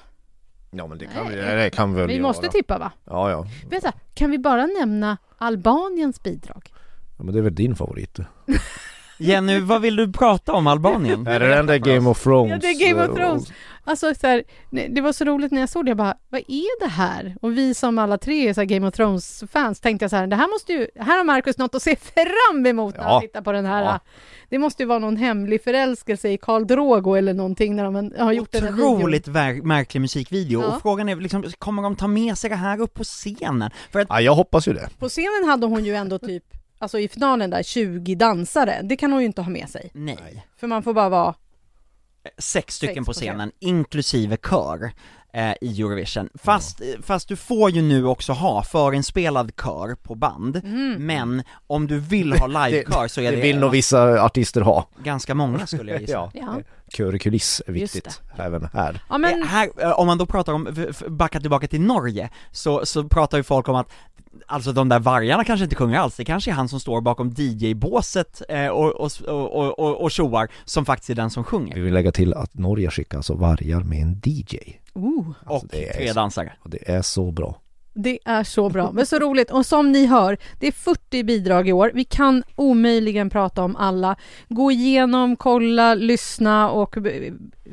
Ja men det kan Nej. vi, det kan vi väl Vi göra. måste tippa va? Ja, ja. Du, kan vi bara nämna Albaniens bidrag? ja. men det är väl din favorit. Jenny, vad vill du prata om Albanien? Är det den där Game of Thrones? Ja, det är Game of Thrones. Alltså så här, det var så roligt när jag såg det, jag bara, vad är det här? Och vi som alla tre är så här Game of Thrones-fans tänkte jag så här, det här måste ju, här har Marcus något att se fram emot när Ja. han tittar på den här. Ja. Det måste ju vara någon hemlig förälskelse i Karl Drogo eller någonting när de har gjort den här. Otroligt märklig musikvideo, Ja. och frågan är liksom, kommer de ta med sig det här upp på scenen? För att, Ja, jag hoppas ju det. På scenen hade hon ju ändå typ, alltså i finalen där, 20 dansare. Det kan hon ju inte ha med sig. nej, För man får bara vara, sex stycken Sex på på scen. scenen, inklusive kör eh, i Eurovision. Fast, eh, fast du får ju nu också ha förinspelad kör på band, men om du vill ha livekör så är Mm. Det det, vill nog vissa artister ha. ganska många skulle jag gissa. ja. Kör kuliss är viktigt även här. Ja men, Eh, här, eh, om man då pratar om, backa tillbaka till Norge, så, så pratar ju folk om att Alltså de där vargarna kanske inte sjunger alls, det kanske är han som står bakom DJ-båset eh, och, och, och, och, och tjoar, som faktiskt är den som Vi sjunger. vill lägga till att Norge skickar alltså vargar med en DJ. oh. Alltså, och tre dansare. Och det är så bra. Det är så bra, men så roligt. Och som ni hör, det är 40 bidrag i år. Vi kan omöjligen prata om alla. Gå igenom, kolla, lyssna och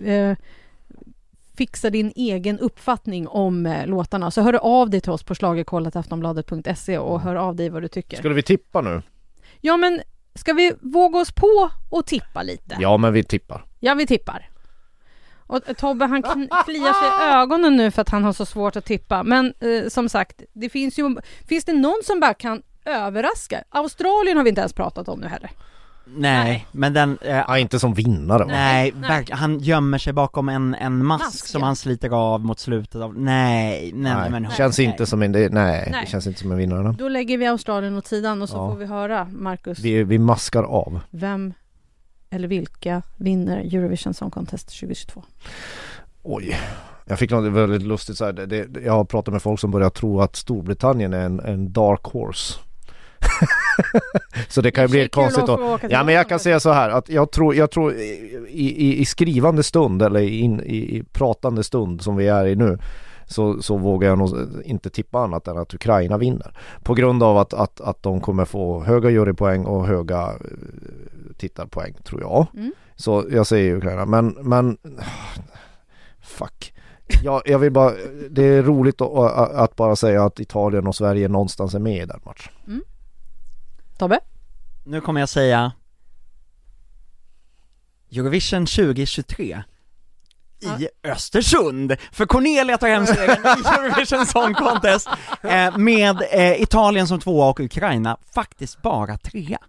eh, fixa din egen uppfattning om eh, låtarna. Så hör av dig till oss på schlagerkollataftonbladet.se och hör av dig vad du tycker. Skulle vi tippa nu? Ja, men ska vi våga oss på och tippa lite? Ja, men vi tippar. Ja, vi tippar. Och eh, Tobbe han kliar sig i ögonen nu för att han har så svårt att tippa. Men eh, som sagt, det finns ju... Finns det någon som bara kan överraska? Australien har vi inte ens pratat om nu heller. Nej, Nej. men den, eh, Ja, inte som vinnare va? nej, nej. han gömmer sig bakom en, en mask, Mask, som ja. han sliter av mot slutet av, nej, nej, Nej, men känns nej. inte som en, det, nej, Nej. det känns inte som en vinnare. Då lägger vi Australien åt sidan och så Ja. får vi höra, Marcus, Vi, vi maskar av. vem eller vilka vinner Eurovision Song Contest 2022? Oj. Jag fick något väldigt lustigt så här. Det, jag har pratat med folk som börjar tro att Storbritannien är en, en dark horse. så det kan ju bli konstigt till Ja men jag kan säga så här att jag tror, jag tror i, i, i skrivande stund eller in, i, i pratande stund som vi är i nu så, så vågar jag nog inte tippa annat än att Ukraina vinner. På grund av att, att, att de kommer få höga jurypoäng och höga eh, tittarpoäng tror jag. Mm. Så jag säger Ukraina men, men fuck. Jag, jag vill bara, det är roligt att, att bara säga att Italien och Sverige någonstans är med i den matchen. Tobbe? Nu kommer jag säga Eurovision 2023 i Östersund, för Cornelia tar hem segern i Eurovision Song Contest eh, med eh, Italien som tvåa och Ukraina faktiskt bara trea.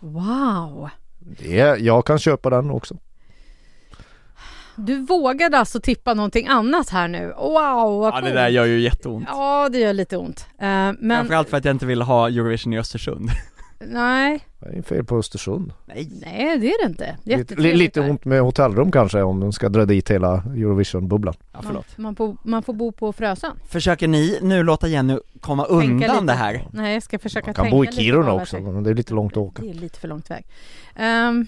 Wow! Det, jag kan köpa den också. Du vågade alltså tippa någonting annat här nu. Wow, vad coolt. gör ju jätteont. Ja, det gör lite ont. Eh, men Framförallt för att jag inte vill ha Eurovision i Östersund. nej, Det är fel på Östersund. Nej. nej det är det inte. Lite, lite där. ont med hotellrum kanske om de ska dra dit hela Eurovision-bubblan. Ja, Man, förlåt. man, får, man får bo på Frösön. Försöker ni nu låta Jenny komma undan lite. det här? Nej, jag ska försöka Man kan tänka bo i Kiruna också, men det är lite långt att åka. Det är lite för långt väg. Ehm,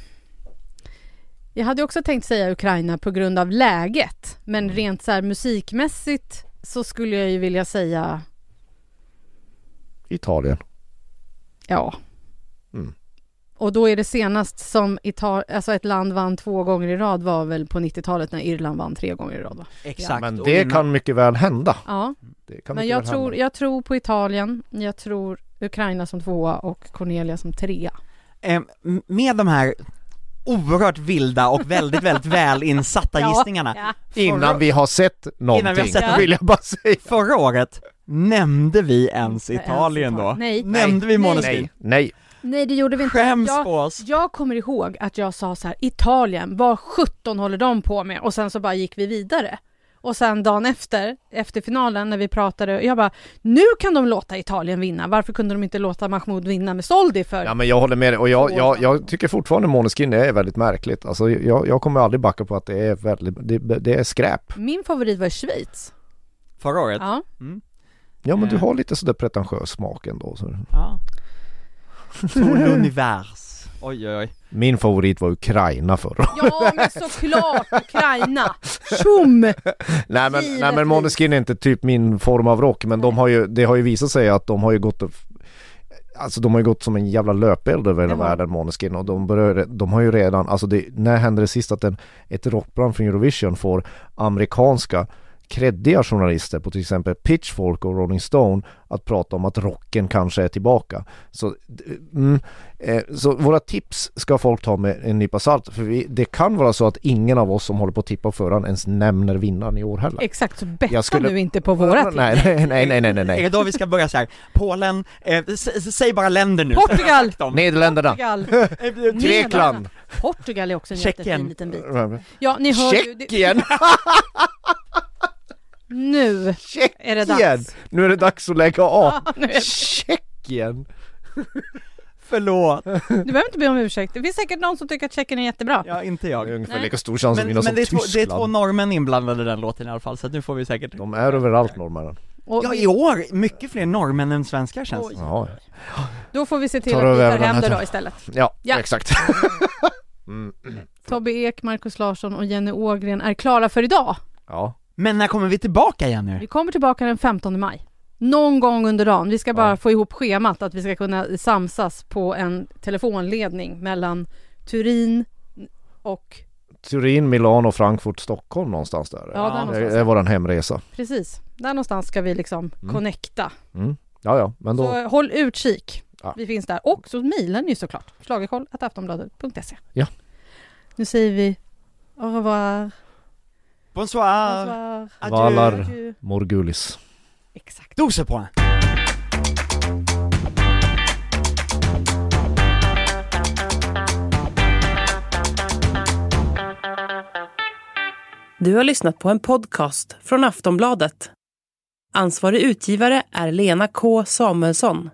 jag hade också tänkt säga Ukraina på grund av läget, men Mm. rent så här musikmässigt så skulle jag ju vilja säga Italien. ja. Mm. Och då är det senast som Ital- alltså ett land vann två gånger i rad var väl på 90-talet när Irland vann tre gånger i rad va? Exakt. Men det innan- kan mycket väl hända. Ja, Det kan men jag tror, hända. jag tror på Italien, jag tror Ukraina som tvåa och Cornelia som trea. Eh, med de här oerhört vilda och väldigt, väldigt väl insatta gissningarna Ja. Innan vi har sett någonting, Innan vi har sett det. vill jag bara säga. Förra året, nämnde vi ens Italien då? Nej. Nämnde vi. Måneskin? Nej, nej. Nej, det gjorde vi inte. Skäms jag, på oss! Jag kommer ihåg att jag sa så här, Italien, vad 17 håller de på med? Och sen så bara gick vi vidare. Och sen dagen efter, efter finalen när vi pratade, jag bara, nu kan de låta Italien vinna. Varför kunde de inte låta Mahmoud vinna med Soldi för? Ja men jag håller med dig och jag, jag, jag tycker fortfarande Måneskin är väldigt märkligt. Alltså jag, jag kommer aldrig backa på att det är väldigt, det, det är skräp. Min favorit var Schweiz. Förra året? Ja. Ja men du Eh. har lite sådär pretentiös smak ändå. Så. Ja. Tout l'univers. Oj oj oj. Min favorit var Ukraina förra Ja, men såklart Ukraina! Tjom! Nej men, nej men Måneskin är inte typ min form av rock men de har ju, det har ju visat sig att de har ju gått Alltså de har ju gått som en jävla löpeld över hela Jaha. världen, Måneskin, och de, börjar, de har ju redan, alltså det, när hände det sist att en, ett rockband från Eurovision får amerikanska kreddiga journalister på till exempel Pitchfork och Rolling Stone att prata om att rocken kanske är tillbaka. Så, mm, eh, så våra tips ska folk ta med en nypa salt för vi, det kan vara så att ingen av oss som håller på att tippa förhand ens nämner vinnaren i år heller. Exakt, så betta Jag skulle- nu inte på våra tips. nej, nej, nej, nej, nej, nej, Är det då vi ska börja så här? Polen, eh, säg bara länder nu Portugal! Nederländerna, Portugal! Grekland, Portugal är också en Tjeckien. jättefin liten bit. Ja, ni hör ju, det, Tjeckien, nu är det Tjeckien! dags. Nu är det dags att lägga av. Ja, nu är- Tjeckien! Förlåt, Du behöver inte be om ursäkt. Det finns säkert någon som tycker att Tjeckien är jättebra. ja inte Det är jag ungefär Nej. lika stor chans att Men, vinna men som det, är två, det är två Tyskland. norrmän inblandade i den låten i alla fall, så att nu får vi säkert De är överallt norrmännen. Och Ja i år, mycket fler norrmän än svenskar känns Oj. det Ja, då får vi se till Tar att vi över tar den hem här det då istället. ja, Ja. exakt. Mm. Tobbe Ek, Markus Larsson och Jenny Ågren är klara för idag. Ja, Men när kommer vi tillbaka igen nu? Vi kommer tillbaka den 15 maj. Någon gång under dagen. Vi ska bara Ja. få ihop schemat att vi ska kunna samsas på en telefonledning mellan Turin och Turin, Milano, Frankfurt, Stockholm någonstans där. Ja, där Ja, det någonstans. är våran hemresa. Precis, där någonstans ska vi liksom Mm. connecta. Mm. Ja, ja, men då... Så håll utkik. Ja. Vi finns där. Och så mejlen ju såklart. Schlagerkoll.aftonbladet.se Ja. Nu säger vi au revoir. Bonsoir! Bonsoir. Adjö. Valar. Morgulis. Exakt. Doser på den! Du har lyssnat på en podcast från Aftonbladet. Ansvarig utgivare är Lena K Samuelsson.